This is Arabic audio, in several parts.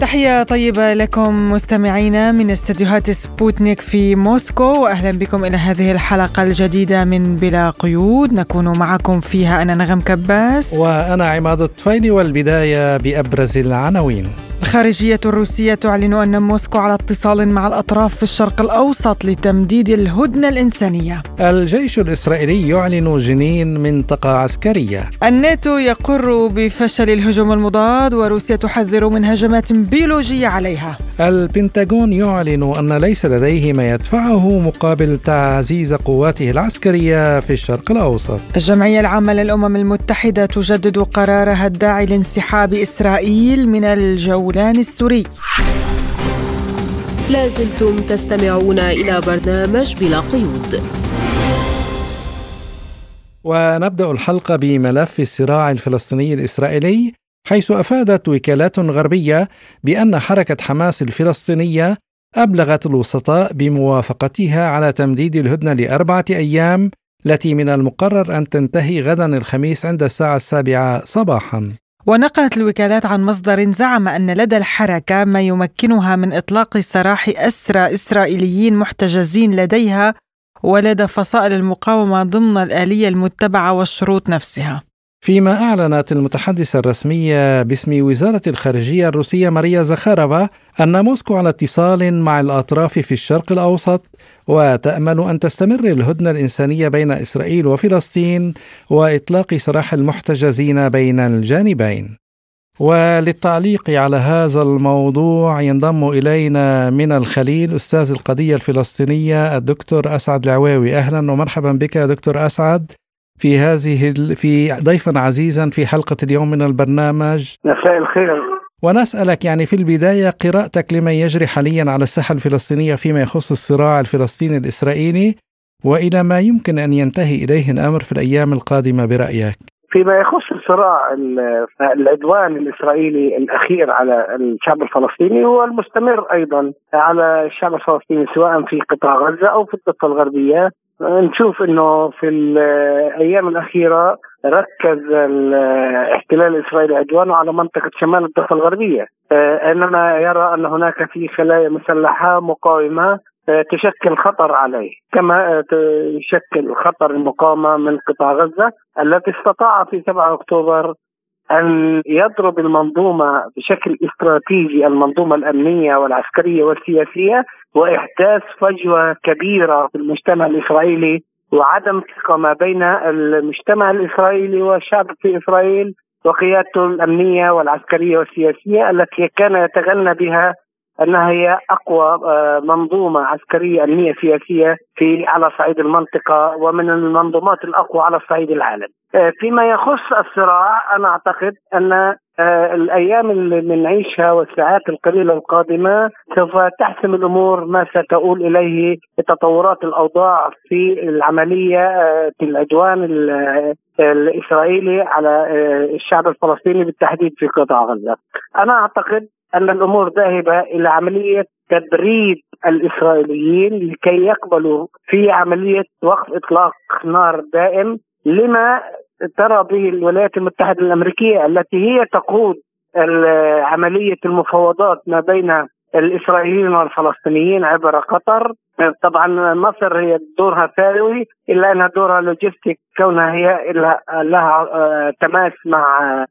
تحية طيبة لكم مستمعينا من استديوهات سبوتنيك في موسكو واهلا بكم إلى هذه الحلقة الجديدة من بلا قيود. نكون معكم فيها أنا نغم كباس. وأنا عماد الطفيلي والبداية بأبرز العناوين. الخارجية الروسية تعلن أن موسكو على اتصال مع الأطراف في الشرق الأوسط لتمديد الهدنة الإنسانية. الجيش الإسرائيلي يعلن جنين منطقة عسكرية. الناتو يقر بفشل الهجوم المضاد وروسيا تحذر من هجمات بيولوجية عليها. البنتاغون يعلن أن ليس لديه ما يدفعه مقابل تعزيز قواته العسكرية في الشرق الأوسط. الجمعية العامة للأمم المتحدة تجدد قرارها الداعي لانسحاب إسرائيل من الجولان السوري. لازلتم تستمعون إلى برنامج بلا قيود. ونبدأ الحلقة بملف الصراع الفلسطيني الإسرائيلي حيث أفادت وكالات غربية بأن حركة حماس الفلسطينية أبلغت الوسطاء بموافقتها على تمديد الهدنة لأربعة أيام التي من المقرر أن تنتهي غدا الخميس عند الساعة السابعة صباحا. ونقلت الوكالات عن مصدر زعم أن لدى الحركة ما يمكنها من إطلاق سراح أسرى إسرائيليين محتجزين لديها ولدى فصائل المقاومة ضمن الآلية المتبعة والشروط نفسها. فيما أعلنت المتحدثة الرسمية باسم وزارة الخارجية الروسية ماريا زخارفا أن موسكو على اتصال مع الأطراف في الشرق الأوسط وتأمل أن تستمر الهدنة الإنسانية بين إسرائيل وفلسطين وإطلاق سراح المحتجزين بين الجانبين. وللتعليق على هذا الموضوع ينضم إلينا من الخليل أستاذ القضية الفلسطينية الدكتور أسعد العواوي. أهلا ومرحبا بك دكتور أسعد في هذه في ضيفا عزيزا في حلقة اليوم من البرنامج. مساء الخير. ونسألك يعني في البداية قراءتك لما يجري حاليا على الساحة الفلسطينية فيما يخص الصراع الفلسطيني الإسرائيلي وإلى ما يمكن أن ينتهي إليه الأمر في الأيام القادمة برأيك. فيما يخص الصراع العدوان الإسرائيلي الأخير على الشعب الفلسطيني هو المستمر أيضا على الشعب الفلسطيني سواء في قطاع غزة أو في الضفة الغربية. نشوف إنه في الأيام الأخيرة ركز الاحتلال الإسرائيلي عدوانه على منطقة شمال الضفة الغربية. آه، انما يرى أن هناك في خلايا مسلحة مقاومة تشكل خطر عليه كما تشكل خطر المقاومة من قطاع غزة التي استطاع في 7 أكتوبر أن يضرب المنظومة بشكل استراتيجي المنظومة الأمنية والعسكرية والسياسية وإحداث فجوة كبيرة في المجتمع الإسرائيلي وعدم ثقة ما بين المجتمع الإسرائيلي والشعب في إسرائيل وقيادته الأمنية والعسكرية والسياسية التي كان يتغنى بها أنها هي أقوى آه، منظومة عسكرية أمنية سياسية في على صعيد المنطقة ومن المنظومات الأقوى على صعيد العالم. آه، فيما يخص الصراع أنا أعتقد أن آه، الأيام اللي بنعيشها والساعات القليلة القادمة سوف تحسم الأمور ما ستؤول إليه تطورات الأوضاع في العملية في العدوان الإسرائيلي على الشعب الفلسطيني بالتحديد في قطاع غزة. أنا أعتقد أن الأمور ذاهبة إلى عملية تبريد الإسرائيليين لكي يقبلوا في عملية وقف إطلاق نار دائم لما ترى به الولايات المتحدة الأمريكية التي هي تقود عمليه المفاوضات ما بين الإسرائيليين والفلسطينيين عبر قطر. طبعا مصر هي دورها ثانوي إلا أنها دورها لوجستيك كونها هي لها آه، تماس مع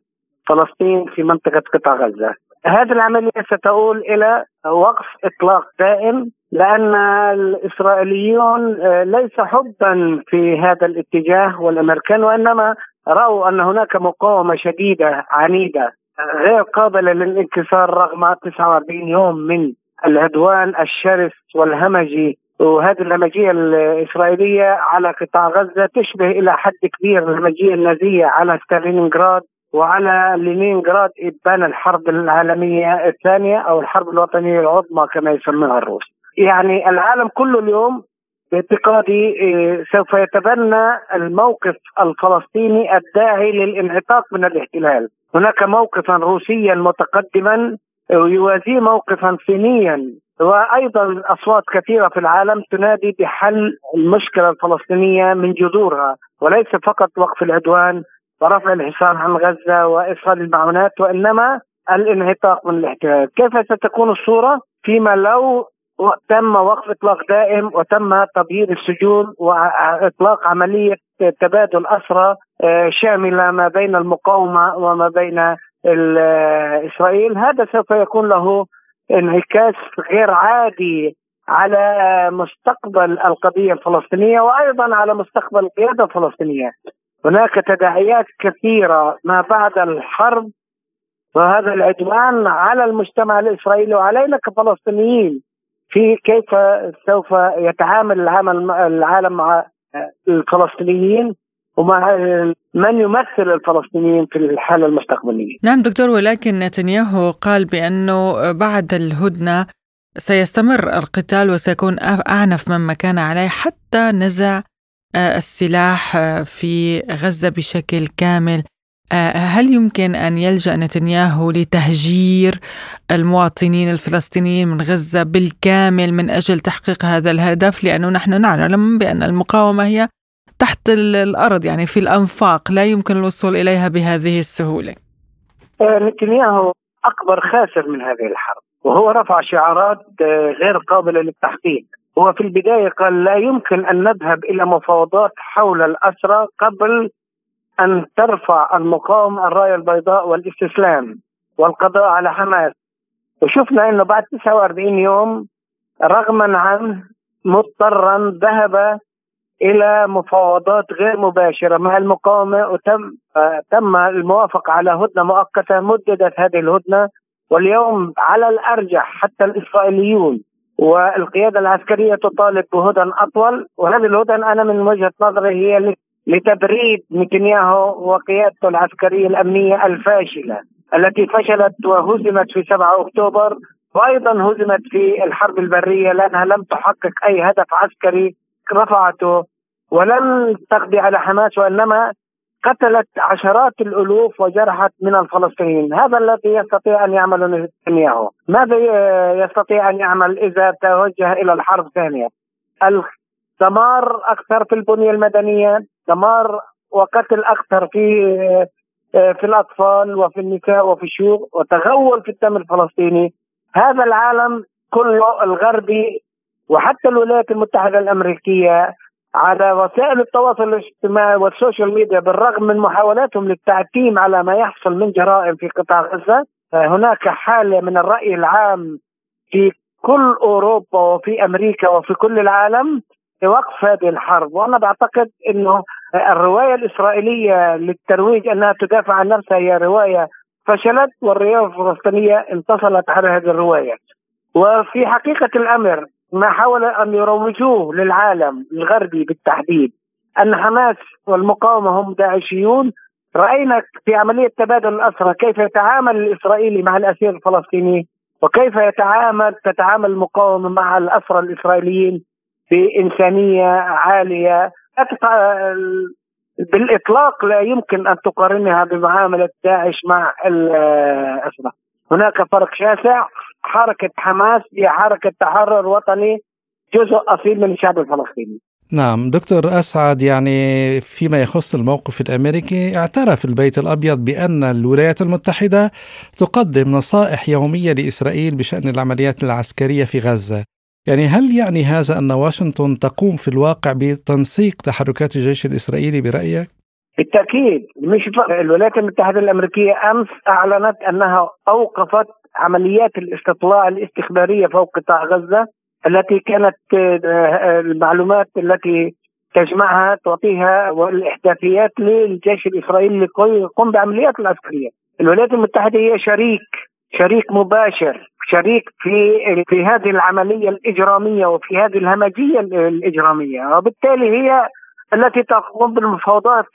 فلسطين في منطقة قطاع غزة. هذه العملية ستؤول إلى وقف إطلاق دائم لأن الإسرائيليون آه، ليس حبا في هذا الاتجاه والأمريكان وإنما رأوا أن هناك مقاومة شديدة عنيدة غير قابلة للانكسار رغم 49 يوم من العدوان الشرس والهمجي. وهذه الهمجية الإسرائيلية على قطاع غزة تشبه إلى حد كبير الهمجية النازية على ستالينغراد وعلى لينينغراد إبان الحرب العالمية الثانية أو الحرب الوطنية العظمى كما يسميها الروس. يعني العالم كله اليوم باعتقادي إيه، سوف يتبنى الموقف الفلسطيني الداعي للانعتاق من الاحتلال. هناك موقفا روسيا متقدما يوازيه موقفا صينيا وأيضا أصوات كثيرة في العالم تنادي بحل المشكلة الفلسطينية من جذورها. وليس فقط وقف العدوان ورفع الحصار عن غزة وايصال المعونات وإنما الانعتاق من الاحتلال، كيف ستكون الصورة؟ فيما لو تم وقف إطلاق دائم وتم تبييض السجون وإطلاق عملية تبادل أسرى آه، شاملة ما بين المقاومة وما بين اسرائيل هذا سوف يكون له انعكاس غير عادي على مستقبل القضية الفلسطينية وأيضا على مستقبل القيادة الفلسطينية. هناك تداعيات كثيرة ما بعد الحرب وهذا العدوان على المجتمع الإسرائيلي وعلينا كفلسطينيين في كيف سوف يتعامل العالم العالم مع الفلسطينيين ومع من يمثل الفلسطينيين في الحالة المستقبلية؟ نعم دكتور ولكن نتنياهو قال بأنه بعد الهدنة سيستمر القتال وسيكون أعنف مما كان عليه حتى نزع آه، السلاح آه، في غزة بشكل كامل. هل يمكن أن يلجأ نتنياهو لتهجير المواطنين الفلسطينيين من غزة بالكامل من أجل تحقيق هذا الهدف؟ لأنه نحن نعلم بأن المقاومة هي تحت الأرض يعني في الأنفاق لا يمكن الوصول إليها بهذه السهولة. آه، نتنياهو أكبر خاسر من هذه الحرب وهو رفع شعارات آه، غير قابلة للتحقيق. هو في البداية قال لا يمكن أن نذهب إلى مفاوضات حول الأسرى قبل أن ترفع المقاومة الراية البيضاء والاستسلام والقضاء على حماس. وشفنا أنه بعد 49 يوم رغما عنه مضطرا ذهب إلى مفاوضات غير مباشرة. مع المقاومة وتم تم الموافقة على هدنة مؤقتة مددت هذه الهدنة. واليوم على الأرجح حتى الإسرائيليون والقيادة العسكرية تطالب بهدن أطول. وهذه الهدن أنا من وجهة نظري هي لتبريد نتنياهو وقيادته العسكرية الأمنية الفاشلة التي فشلت وهزمت في 7 أكتوبر وأيضا هزمت في الحرب البرية لأنها لم تحقق أي هدف عسكري رفعته ولم تقضي على حماس وإنما قتلت عشرات الألوف وجرحت من الفلسطينيين، هذا الذي يستطيع أن يعمله نتنياهو، ماذا يستطيع أن يعمل إذا توجه إلى الحرب ثانية؟ الدمار أكثر في البنية المدنية، دمار وقتل أكثر في في الأطفال وفي النساء وفي الشيوخ وتغول في الدم الفلسطيني، هذا العالم كله الغربي وحتى الولايات المتحدة الأمريكية على وسائل التواصل الاجتماعي والسوشيال ميديا بالرغم من محاولاتهم للتعتيم على ما يحصل من جرائم في قطاع غزة هناك حالة من الرأي العام في كل أوروبا وفي أمريكا وفي كل العالم لوقف هذه الحرب. وأنا بعتقد أنه الرواية الإسرائيلية للترويج أنها تدافع عن نفسها هي رواية فشلت والرواية الفلسطينية انتصلت على هذه الرواية. وفي حقيقة الأمر ما حاول أن يروجوه للعالم الغربي بالتحديد أن حماس والمقاومة هم داعشيون. رأينا في عملية تبادل الاسرى كيف يتعامل الإسرائيلي مع الأسير الفلسطيني وكيف يتعامل تتعامل المقاومة مع الاسرى الإسرائيليين بإنسانية عالية. بالإطلاق لا يمكن أن تقارنها بمعاملة داعش مع الاسرى هناك فرق شاسع حركة حماس هي حركة تحرر وطني جزء أصيل من الشعب الفلسطيني. نعم دكتور أسعد يعني فيما يخص الموقف الأمريكي اعترف البيت الأبيض بأن الولايات المتحدة تقدم نصائح يومية لإسرائيل بشأن العمليات العسكرية في غزة. يعني هل يعني هذا أن واشنطن تقوم في الواقع بتنسيق تحركات الجيش الإسرائيلي برأيك؟ بالتأكيد مش الولايات المتحدة الأمريكية أمس أعلنت أنها أوقفت عمليات الاستطلاع الاستخبارية فوق قطاع غزة التي كانت آه، المعلومات التي تجمعها تعطيها والإحداثيات للجيش الإسرائيلي ليقوم بعمليات العسكرية. الولايات المتحدة هي شريك شريك مباشر شريك في في هذه العملية الإجرامية وفي هذه الهمجية الإجرامية. وبالتالي هي التي تقوم بالمفاوضات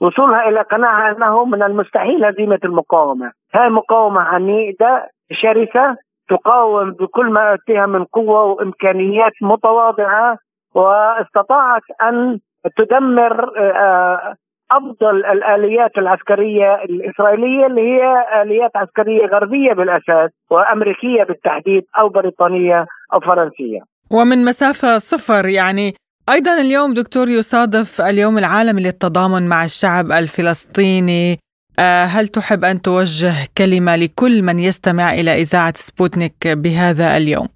لوصولها إلى قناعة أنه من المستحيل هزيمة المقاومة، هاي مقاومة عنيدة شرسة تقاوم بكل ما اوتيها من قوة وإمكانيات متواضعة واستطاعت أن تدمر آه، أفضل الآليات العسكرية الإسرائيلية اللي هي آليات عسكرية غربية بالأساس وأمريكية بالتحديد أو بريطانية أو فرنسية. ومن مسافة صفر يعني أيضا اليوم دكتور يصادف اليوم العالمي للتضامن مع الشعب الفلسطيني آه، هل تحب أن توجه كلمة لكل من يستمع إلى إذاعة سبوتنيك بهذا اليوم؟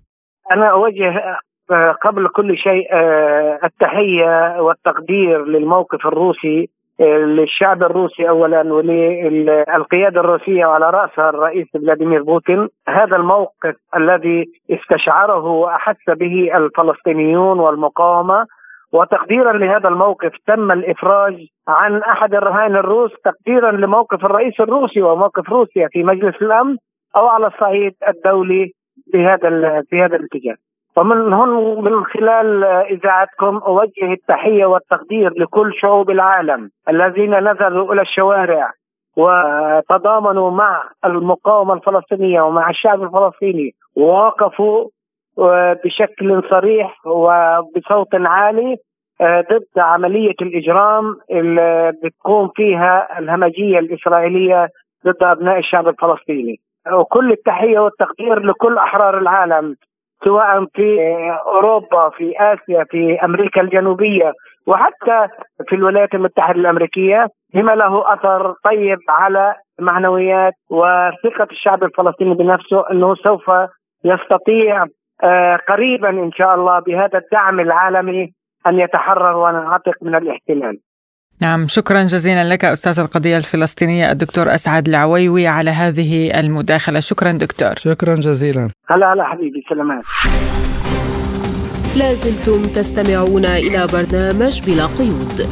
أنا أوجه آه، قبل كل شيء آه، التحية والتقدير للموقف الروسي للشعب الروسي اولا وللقيادة الروسية وعلى رأسها الرئيس فلاديمير بوتين هذا الموقف الذي استشعره وأحس به الفلسطينيون والمقاومة وتقديرا لهذا الموقف تم الإفراج عن أحد الرهائن الروس تقديرا لموقف الرئيس الروسي وموقف روسيا في مجلس الأمن أو على الصعيد الدولي بهذا في هذا الاتجاه. ومن هون من خلال إذاعتكم أوجه التحية والتقدير لكل شعوب العالم الذين نزلوا إلى الشوارع وتضامنوا مع المقاومة الفلسطينية ومع الشعب الفلسطيني ووقفوا بشكل صريح وبصوت عالي آه، ضد عملية الإجرام اللي بتقوم فيها الهمجية الإسرائيلية ضد أبناء الشعب الفلسطيني. وكل التحية والتقدير لكل أحرار العالم. سواء في أوروبا في آسيا في أمريكا الجنوبية وحتى في الولايات المتحدة الأمريكية بما له أثر طيب على معنويات وثقة الشعب الفلسطيني بنفسه أنه سوف يستطيع آه، قريبا إن شاء الله بهذا الدعم العالمي أن يتحرر وينعتق من الاحتلال. نعم شكرا جزيلا لك أستاذ القضية الفلسطينية الدكتور أسعد العويوي على هذه المداخلة. شكرا دكتور. شكرا جزيلا. هلا هلا حبيبي سلامات. لازلتم تستمعون إلى برنامج بلا قيود.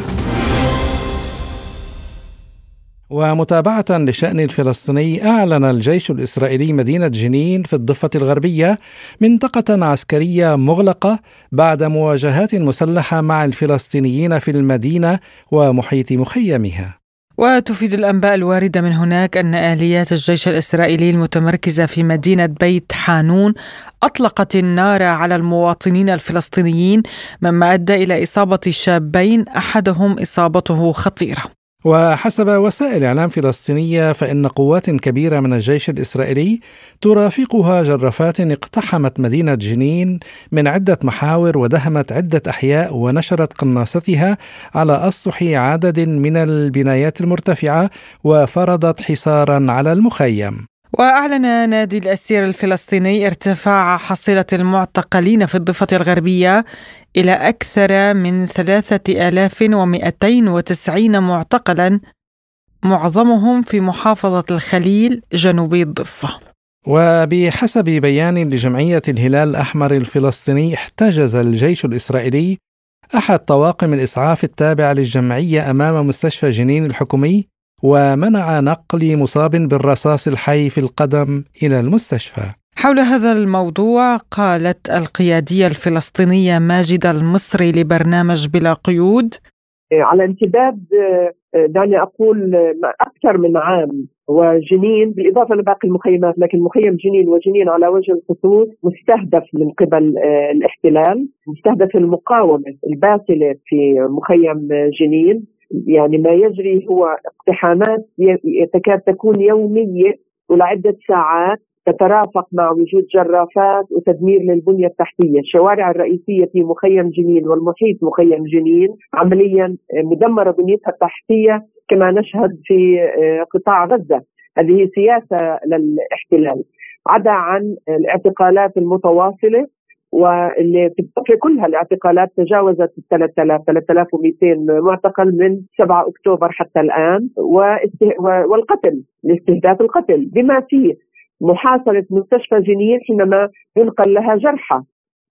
ومتابعة للشأن الفلسطيني أعلن الجيش الإسرائيلي مدينة جنين في الضفة الغربية منطقة عسكرية مغلقة بعد مواجهات مسلحة مع الفلسطينيين في المدينة ومحيط مخيمها. وتفيد الأنباء الواردة من هناك أن آليات الجيش الإسرائيلي المتمركزة في مدينة بيت حانون أطلقت النار على المواطنين الفلسطينيين مما أدى إلى إصابة شابين أحدهم إصابته خطيرة وحسب وسائل اعلام فلسطينيه فإن قوات كبيرة من الجيش الإسرائيلي ترافقها جرافات اقتحمت مدينة جنين من عدة محاور ودهمت عدة أحياء ونشرت قناصتها على أسطح عدد من البنايات المرتفعة وفرضت حصارا على المخيم. وأعلن نادي الأسير الفلسطيني ارتفاع حصيلة المعتقلين في الضفة الغربية إلى أكثر من 3290 معتقلا معظمهم في محافظة الخليل جنوبي الضفة. وبحسب بيان لجمعية الهلال الأحمر الفلسطيني احتجز الجيش الإسرائيلي أحد طواقم الإسعاف التابعة للجمعية أمام مستشفى جنين الحكومي ومنع نقل مصاب بالرصاص الحي في القدم إلى المستشفى. حول هذا الموضوع قالت القيادية الفلسطينية ماجده المصري لبرنامج بلا قيود على امتداد دعني أقول أكثر من عام وجنين بالاضافه لباقي المخيمات لكن مخيم جنين وجنين على وجه الخصوص مستهدف من قبل الاحتلال مستهدف المقاومة الباسلة في مخيم جنين يعني ما يجري هو اقتحامات تكاد تكون يومية ولعدة ساعات تترافق مع وجود جرافات وتدمير للبنية التحتية، الشوارع الرئيسية في مخيم جنين والمحيط مخيم جنين عمليا مدمرة بنيتها التحتية كما نشهد في آه، قطاع غزة، هذه سياسة للاحتلال، عدا عن الاعتقالات المتواصلة واللي في كلها الاعتقالات تجاوزت 3000 3200 معتقل من 7 أكتوبر حتى الآن والقتل لاستهداف القتل. بما فيه محاصرة مستشفى جنين حينما ينقل لها جرحى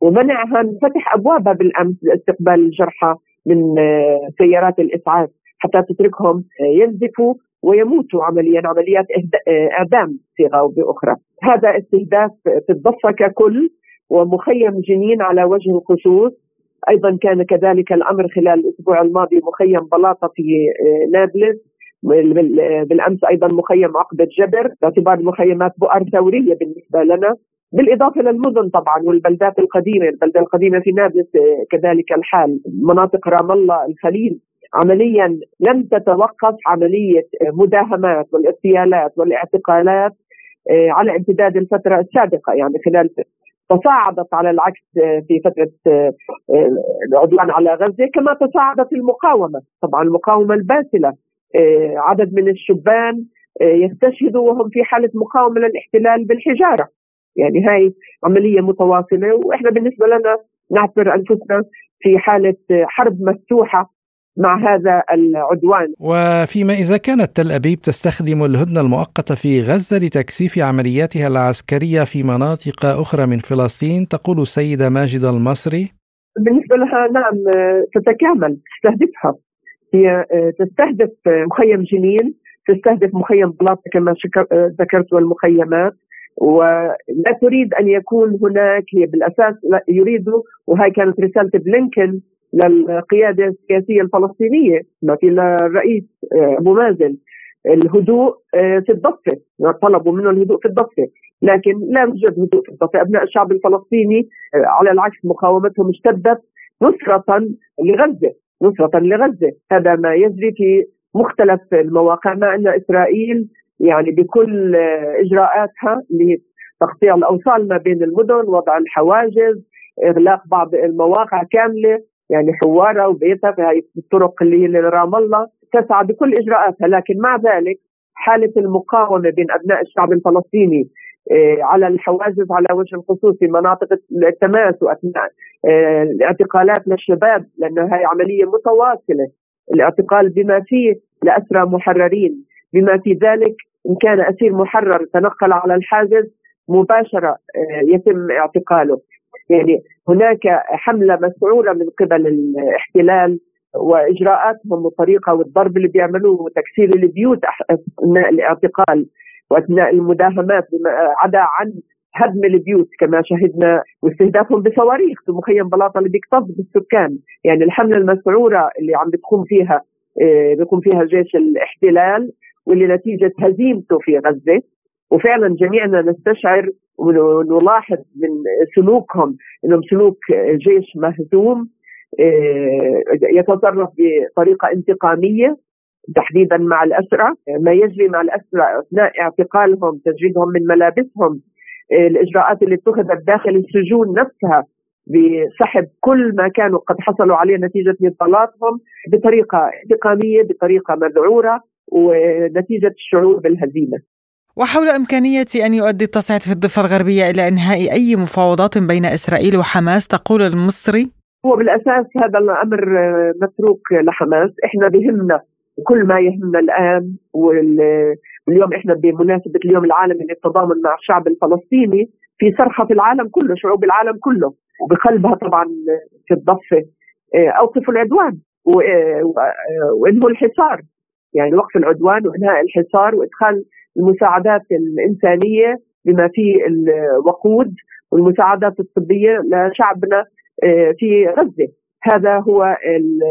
ومنعها من فتح أبوابها بالأمس لاستقبال الجرحى من آه، سيارات الإسعاف حتى تتركهم آه، ينزفوا ويموتوا عمليا عمليات آه، إعدام صيغة أو بأخرى. هذا استهداف في الضفة ككل. ومخيم جنين على وجه الخصوص أيضا كان كذلك الأمر خلال الأسبوع الماضي مخيم بلاطة في آه، نابلس. بالأمس أيضا مخيم عقبه جبر. باعتبار المخيمات بؤر ثورية بالنسبة لنا. بالإضافة للمدن طبعا والبلدات القديمة، البلدة القديمة في نابلس آه، كذلك الحال، مناطق رام الله، الخليل عمليا لم تتوقف عملية مداهمات والاغتيالات والاعتقالات آه، على امتداد الفترة السابقة يعني خلال تصاعدت على العكس آه، في فترة آه، العدوان على غزة كما تصاعدت المقاومة، طبعا المقاومة الباسلة عدد من الشبان يستشهدوا وهم في حالة مقاومة للاحتلال بالحجارة. يعني هاي عملية متواصلة وإحنا بالنسبة لنا نعتبر أنفسنا في حالة حرب مفتوحة مع هذا العدوان. وفيما إذا كانت تل أبيب تستخدم الهدنة المؤقتة في غزة لتكثيف عملياتها العسكرية في مناطق أخرى من فلسطين تقول السيدة ماجدة المصري. بالنسبة لها نعم تتكامل تستهدفها. هي تستهدف مخيم جنين تستهدف مخيم بلاطة كما ذكرت والمخيمات. ولا تريد أن يكون هناك هي بالأساس يريد وهي كانت رسالة بلينكن للقياده السياسية الفلسطينية مثل الرئيس آه، أبو مازن. الهدوء آه، في الضفة طلبوا منه الهدوء في الضفة. لكن لا يوجد هدوء في الضفة. أبناء الشعب الفلسطيني آه، على العكس مقاومتهم اشتدت نصرة لغزة نصرة لغزة. هذا ما يجري في مختلف المواقع مع أن إسرائيل يعني بكل إجراءاتها لتقطيع الأوصال ما بين المدن وضع الحواجز إغلاق بعض المواقع كاملة. يعني حواره وبيتها في هاي الطرق اللي هي لرام الله تسعى بكل إجراءاتها. لكن مع ذلك حالة المقاومة بين أبناء الشعب الفلسطيني آه، على الحواجز على وجه الخصوص في مناطق التماس وأثناء آه، الاعتقالات للشباب لأنه هي عملية متواصلة الاعتقال بما فيه لأسرى محررين. بما في ذلك إن كان أسير محرر تنقل على الحاجز مباشرة آه، يتم اعتقاله. يعني هناك حملة مسعورة من قبل الاحتلال وإجراءاتهم والطريقة والضرب اللي بيعملوه وتكسير البيوت أثناء الاعتقال وأثناء المداهمات عدا عن هدم البيوت كما شهدنا واستهدافهم بصواريخ في مخيم بلاطة اللي بيكتظ بالسكان. يعني الحملة المسعورة اللي عم بتقوم فيها آه، بيقوم فيها جيش الاحتلال واللي نتيجة هزيمته في غزة. وفعلا جميعنا نستشعر ونلاحظ من سلوكهم إنهم سلوك جيش مهزوم آه، يتصرف بطريقة انتقامية تحديدا مع الأسرى ما يجري مع الأسرى أثناء اعتقالهم تجريدهم من ملابسهم آه، الإجراءات اللي اتخذت داخل السجون نفسها بسحب كل ما كانوا قد حصلوا عليه نتيجة نضالاتهم بطريقة انتقامية بطريقة مذعورة ونتيجة الشعور بالهزيمة. وحول إمكانية أن يؤدي التصعيد في الضفة الغربية إلى إنهاء أي مفاوضات بين إسرائيل وحماس تقول المصري. هو بالأساس هذا الأمر متروك لحماس. إحنا بهمنا كل ما يهمنا الآن واليوم إحنا بمناسبة اليوم العالمي للتضامن مع الشعب الفلسطيني في صرخة في العالم كله شعوب العالم كله وبقلبها طبعا في الضفة أوقفوا العدوان وانهوا الحصار. يعني وقف العدوان وإنهاء الحصار وإدخال المساعدات الإنسانية بما فيه الوقود والمساعدات الطبية لشعبنا آه، في غزة. هذا هو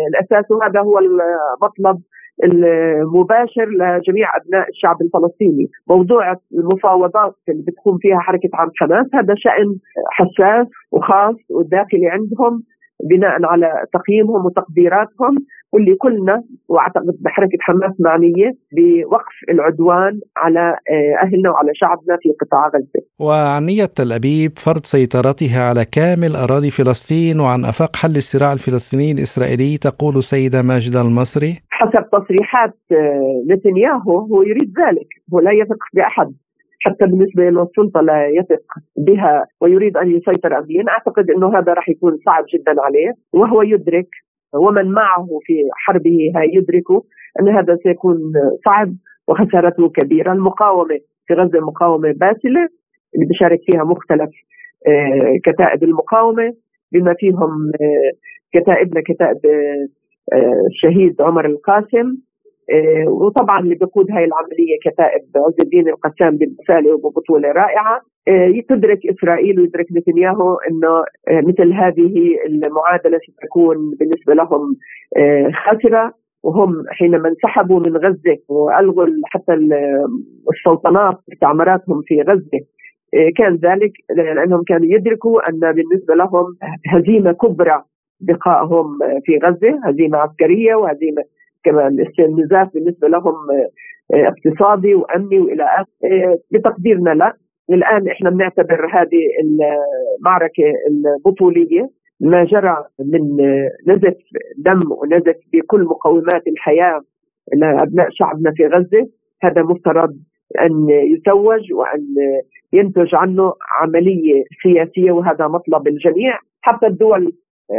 الأساس وهذا هو المطلب المباشر لجميع أبناء الشعب الفلسطيني، موضوع المفاوضات اللي بتقوم فيها حركة عم حماس هذا شأن حساس وخاص وداخلي عندهم. بناء على تقييمهم وتقديراتهم واللي كلنا وأعتقد بحركة حماس معنية بوقف العدوان على آه، أهلنا وعلى شعبنا في قطاع غزة. وعن نيه تل ابيب فرض سيطرتها على كامل أراضي فلسطين وعن أفاق حل الصراع الفلسطيني الإسرائيلي تقول السيده ماجده المصري. حسب تصريحات آه، نتنياهو هو يريد ذلك، هو لا يثق بأحد حتى بالنسبة للسلطة لا يثق بها ويريد أن يسيطر أمنيا أعتقد أنه هذا راح يكون صعب جدا عليه وهو يدرك ومن معه في حربه يدرك أن هذا سيكون صعب وخسارته كبيرة. المقاومة في غزة مقاومة باسلة اللي بيشارك فيها مختلف آه، كتائب المقاومة بما فيهم آه، كتائبنا كتائب آه، الشهيد عمر القاسم. وطبعا اللي بيقود هاي العملية كتائب عز الدين القسام بمثاله وببطوله رائعة. آه، تدرك إسرائيل ويدرك نتنياهو إنه آه، مثل هذه المعادلة ستكون بالنسبة لهم خاسرة. وهم حينما انسحبوا من غزة وألغوا حتى السلطنات استعماراتهم في غزة كان ذلك لأنهم كانوا يدركوا أن بالنسبة لهم هزيمة كبرى بقائهم في غزة هزيمة عسكرية وهزيمة كمان استنزاف بالنسبة لهم اقتصادي وأمني وإلى آخره بتقديرنا لا. الآن إحنا بنعتبر هذه المعركة البطولية ما جرى من نزف دم ونزف بكل مقومات الحياة لأبناء شعبنا في غزة. هذا مفترض أن يتوج وأن ينتج عنه عملية سياسية وهذا مطلب الجميع. حتى الدول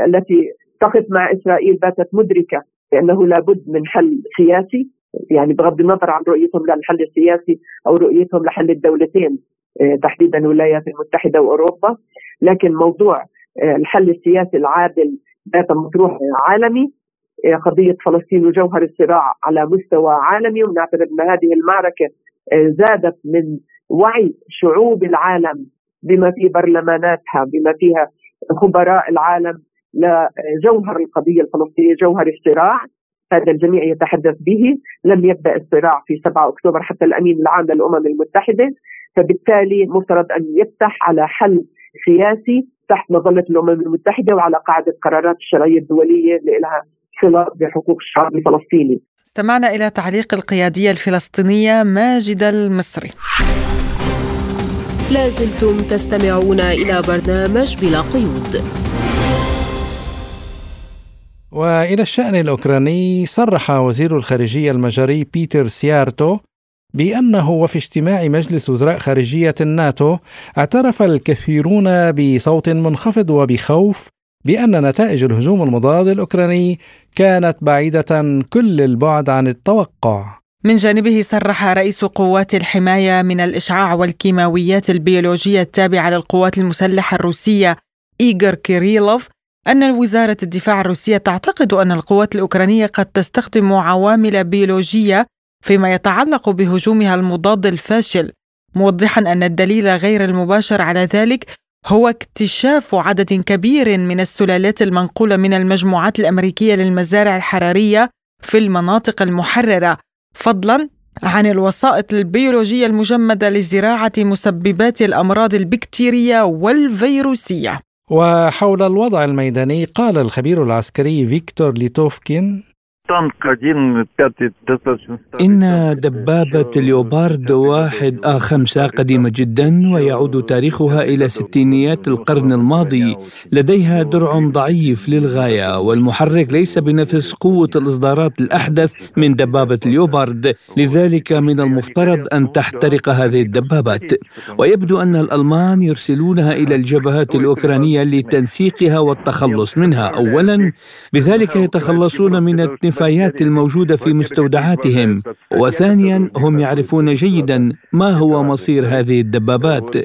التي تقف مع إسرائيل باتت مدركة بانه لابد من حل سياسي. يعني بغض النظر عن رؤيتهم للحل السياسي أو رؤيتهم لحل الدولتين آه، تحديدا الولايات المتحدة وأوروبا. لكن موضوع آه، الحل السياسي العادل بات مطروح عالمي آه، قضية فلسطين وجوهر الصراع على مستوى عالمي ونعتبر أن هذه المعركة زادت من وعي شعوب العالم بما في برلماناتها بما فيها خبراء العالم لجوهر القضية الفلسطينية جوهر الصراع هذا الجميع يتحدث به لم يبدأ الصراع في 7 أكتوبر حتى الأمين العام للأمم المتحدة فبالتالي مفترض أن يفتح على حل سياسي تحت مظلة الأمم المتحدة وعلى قاعدة قرارات الشرعية الدولية اللي لها صلة بحقوق الشعب الفلسطيني. استمعنا إلى تعليق القيادية الفلسطينية ماجده المصري. لازلتم تستمعون إلى برنامج بلا قيود. وإلى الشأن الأوكراني صرح وزير الخارجية المجري بيتر سيارتو بأنه وفي اجتماع مجلس وزراء خارجية الناتو اعترف الكثيرون بصوت منخفض وبخوف بأن نتائج الهجوم المضاد الأوكراني كانت بعيدة كل البعد عن التوقع. من جانبه صرح رئيس قوات الحماية من الإشعاع والكيماويات البيولوجية التابعة للقوات المسلحة الروسية ايغور كيريلوف أن وزارة الدفاع الروسية تعتقد أن القوات الأوكرانية قد تستخدم عوامل بيولوجية فيما يتعلق بهجومها المضاد الفاشل موضحا أن الدليل غير المباشر على ذلك هو اكتشاف عدد كبير من السلالات المنقولة من المجموعات الأمريكية للمزارع الحرارية في المناطق المحررة فضلا عن الوسائط البيولوجية المجمدة لزراعة مسببات الأمراض البكتيرية والفيروسية. وحول الوضع الميداني قال الخبير العسكري فيكتور ليتوفكين إن دبابة ليوبارد واحد آ خمسة قديمة جدا ويعود تاريخها إلى ستينيات القرن الماضي. لديها درع ضعيف للغاية والمحرك ليس بنفس قوة الإصدارات الأحدث من دبابة ليوبارد. لذلك من المفترض أن تحترق هذه الدبابات. ويبدو أن الألمان يرسلونها إلى الجبهات الأوكرانية لتنسيقها والتخلص منها. أولا بذلك يتخلصون من التنفيذ النفايات الموجودة في مستودعاتهم. وثانيا هم يعرفون جيدا ما هو مصير هذه الدبابات.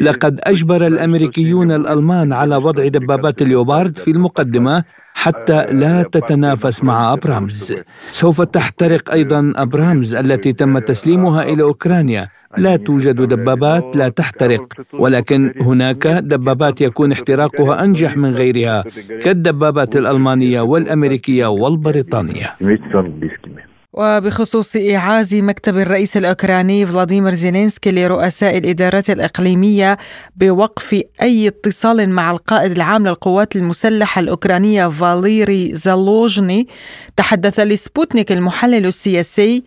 لقد أجبر الأمريكيون الألمان على وضع دبابات اليوبارد في المقدمة حتى لا تتنافس مع أبرامز سوف تحترق أيضا أبرامز التي تم تسليمها إلى أوكرانيا لا توجد دبابات لا تحترق ولكن هناك دبابات يكون احتراقها أنجح من غيرها كالدبابات الألمانية والأمريكية والبريطانية وبخصوص إيعاز مكتب الرئيس الأوكراني فلاديمير زيلينسكي لرؤساء الإدارات الإقليمية بوقف أي اتصال مع القائد العام للقوات المسلحة الأوكرانية فاليري زالوجني تحدث لسبوتنيك المحلل السياسي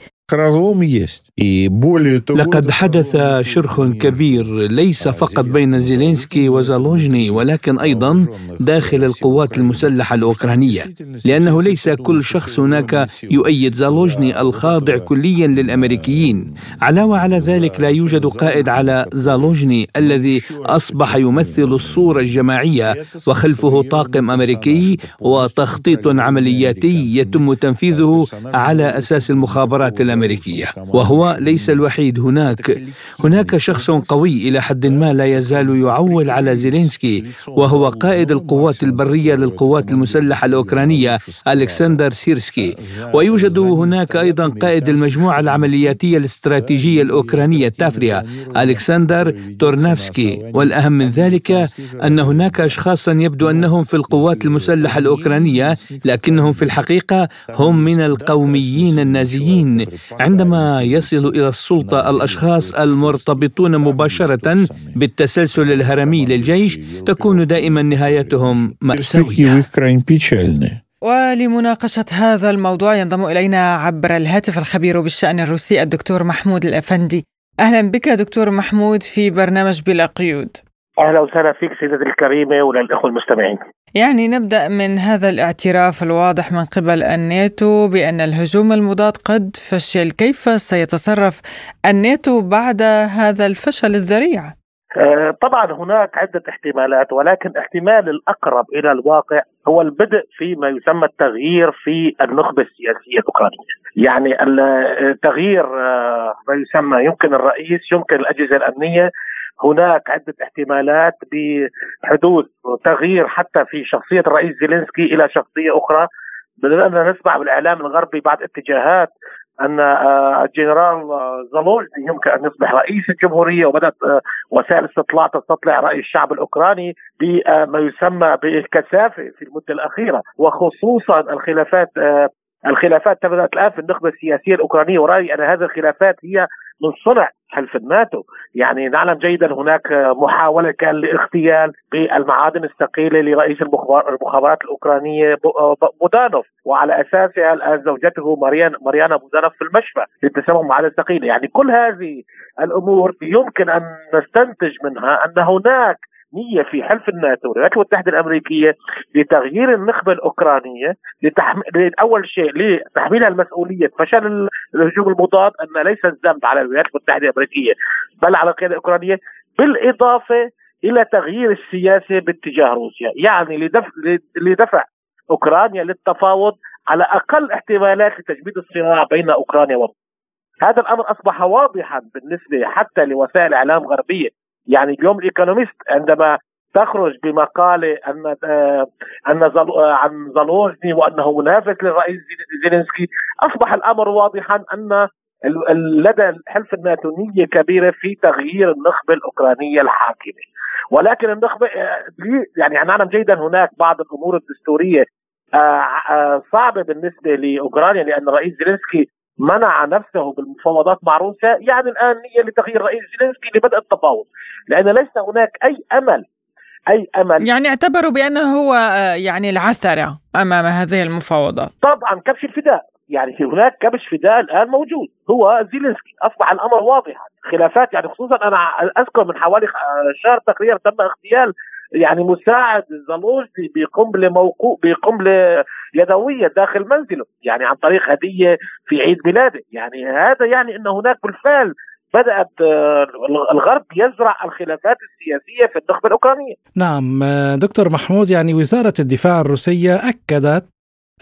لقد حدث شرخ كبير ليس فقط بين زيلينسكي وزالوجني ولكن أيضا داخل القوات المسلحة الأوكرانية لأنه ليس كل شخص هناك يؤيد زالوجني الخاضع كليا للأمريكيين. علاوه على ذلك لا يوجد قائد على زالوجني الذي أصبح يمثل الصورة الجماعية وخلفه طاقم أمريكي وتخطيط عملياتي يتم تنفيذه على أساس المخابرات الامريكيه وهو ليس الوحيد هناك هناك شخص قوي إلى حد ما لا يزال يعول على زيلينسكي وهو قائد القوات البريه للقوات المسلحه الاوكرانيه الكسندر سيرسكي ويوجد هناك أيضا قائد المجموعه العملياتيه الاستراتيجيه الاوكرانيه التافريا الكسندر تورنافسكي والاهم من ذلك ان هناك اشخاصا يبدو انهم في القوات المسلحه الاوكرانيه لكنهم في الحقيقة هم من القوميين النازيين عندما يصل إلى السلطة الأشخاص المرتبطون مباشرة بالتسلسل الهرمي للجيش تكون دائما نهايتهم مأساوية. ولمناقشة هذا الموضوع ينضم إلينا عبر الهاتف الخبير بالشأن الروسي الدكتور محمود الأفندي. أهلا بك دكتور محمود في برنامج بلا قيود. أهلا وسهلا فيك سيدتي الكريمة وللأخوة المستمعين. يعني نبدأ من هذا الاعتراف الواضح من قبل الناتو بأن الهجوم المضاد قد فشل، كيف سيتصرف الناتو بعد هذا الفشل الذريع؟ آه، طبعا هناك عدة احتمالات ولكن احتمال الأقرب إلى الواقع هو البدء في ما يسمى التغيير في النخبة السياسية الأوكرانية يعني التغيير آه، ما يسمى يمكن الرئيس يمكن الأجهزة الأمنية هناك عدة احتمالات بحدوث تغيير حتى في شخصية الرئيس زيلينسكي إلى شخصية أخرى. بدأنا نسمع بالإعلام الغربي بعض اتجاهات أن آه، الجنرال زالوجني يمكن أن يصبح رئيس الجمهورية وبدأت آه، وسائل الاستطلاع تستطلع رأي الشعب الأوكراني بما يسمى بالكثافة في المدة الأخيرة وخصوصا الخلافات آه، الخلافات تبدات الآن في النخبة السياسية الأوكرانية. ورأيي أن هذه الخلافات هي من صنع حلف الناتو يعني نعلم جيدا هناك محاولة كان لاغتيال بالمعادن الثقيلة لرئيس المخابرات الأوكرانية بودانوف وعلى أساسها الآن زوجته مريان مريانا بودانوف في المشفى للتسمم معادن ثقيلة. يعني كل هذه الأمور يمكن أن نستنتج منها أن هناك نية في حلف الناتو والولايات المتحدة الأمريكية لتغيير النخبة الأوكرانية لتحم... أول شيء لتحميلها المسؤولية فشل الهجوم المضاد أن ليس الذنب على الولايات المتحدة الأمريكية بل على القيادة الأوكرانية بالإضافة إلى تغيير السياسة باتجاه روسيا. يعني لدفع, لدفع أوكرانيا للتفاوض على أقل احتمالات لتجميد الصراع بين أوكرانيا وروسيا هذا الأمر أصبح واضحا بالنسبة حتى لوسائل إعلام غربية. يعني اليوم الإيكونوميست عندما تخرج بمقالة أن آه، أن آه، عن زالوزني وأنه منافس للرئيس زيلينسكي. أصبح الأمر واضحا أن لدى حلف الناتو نيه كبيرة في تغيير النخبة الأوكرانية الحاكمة. ولكن النخبة آه، يعني نعلم جيدا هناك بعض الأمور الدستورية صعبة بالنسبة لأوكرانيا لأن الرئيس زيلينسكي منع نفسه بالمفاوضات مع روسيا يعني الآن نية لتغيير رئيس زيلينسكي لبدء التفاوض. لأن ليس هناك أي أمل أي أمل. يعني اعتبروا بأنه هو آه، يعني العثرة أمام هذه المفاوضات. طبعا كبش الفداء. يعني في هناك كبش فداء الآن موجود. هو زيلينسكي. أصبح الأمر واضحا. خلافات يعني خصوصا أنا أذكر من حوالي شهر تقريبا تم اغتيال يعني مساعد زالوجني بقنبلة موقوع بقنبلة يدوية داخل منزله. يعني عن طريق هدية في عيد ميلاده. يعني هذا يعني إن هناك بالفعل بدأت آه، الغرب يزرع الخلافات السياسية في النخبه الأوكرانية. نعم آه، دكتور محمود يعني وزارة الدفاع الروسية أكدت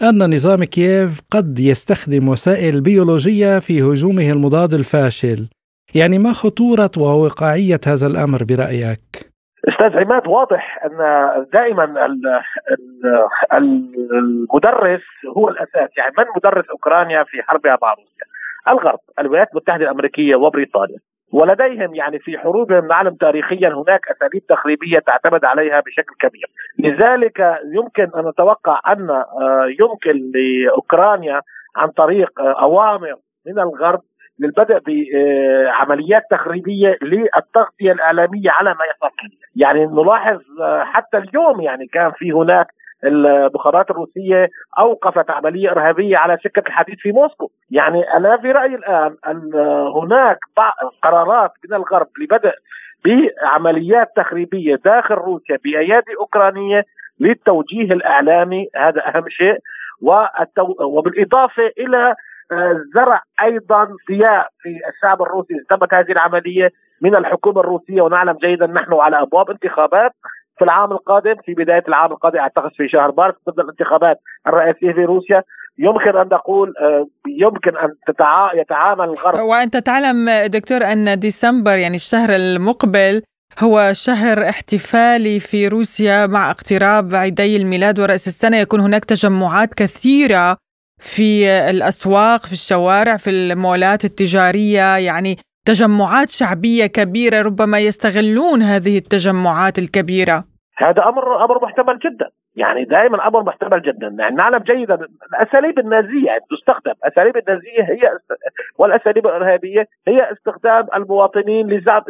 أن نظام كييف قد يستخدم وسائل بيولوجية في هجومه المضاد الفاشل. يعني ما خطورة وواقعية هذا الأمر برأيك؟ أستاذ عماد واضح أن دائما المدرس هو الأساس يعني من مدرس أوكرانيا في حربها مع روسيا؟ الغرب الولايات المتحدة الأمريكية وبريطانيا. ولديهم يعني في حروبهم نعلم تاريخيا هناك أساليب تخريبية تعتمد عليها بشكل كبير، لذلك يمكن أن نتوقع أن آه، يمكن لأوكرانيا عن طريق آه، أوامر من الغرب للبدء بعمليات تخريبية للتغطية الاعلاميه على ما يحصل يعني نلاحظ آه، حتى اليوم يعني كان في هناك المخابرات الروسية أوقفت عملية إرهابية على سكة الحديد في موسكو، يعني أنا في رأيي الآن أن هناك قرارات من الغرب لبدء بعمليات تخريبية داخل روسيا بأيادي أوكرانية للتوجيه الإعلامي هذا أهم شيء والتو... وبالإضافة إلى زرع أيضا ضياء في الشعب الروسي تمت هذه العملية من الحكومة الروسية. ونعلم جيدا نحن على أبواب انتخابات في العام القادم في بداية العام القادم أعتقد في شهر مارس تبدا الانتخابات الرئاسيه في روسيا يمكن أن نقول آه، يمكن أن. يتعامل الغرب وأنت تعلم دكتور أن ديسمبر يعني الشهر المقبل هو شهر احتفالي في روسيا مع اقتراب عيدي الميلاد ورأس السنة يكون هناك تجمعات كثيرة في الأسواق في الشوارع في المولات التجارية يعني تجمعات شعبية كبيرة ربما يستغلون هذه التجمعات الكبيرة هذا أمر أمر محتمل جدا. يعني دائما أمر محتمل جدا. يعني نعلم جيدا. الأساليب النازية تستخدم. اساليب النازية هي والأساليب الإرهابية هي استخدام المواطنين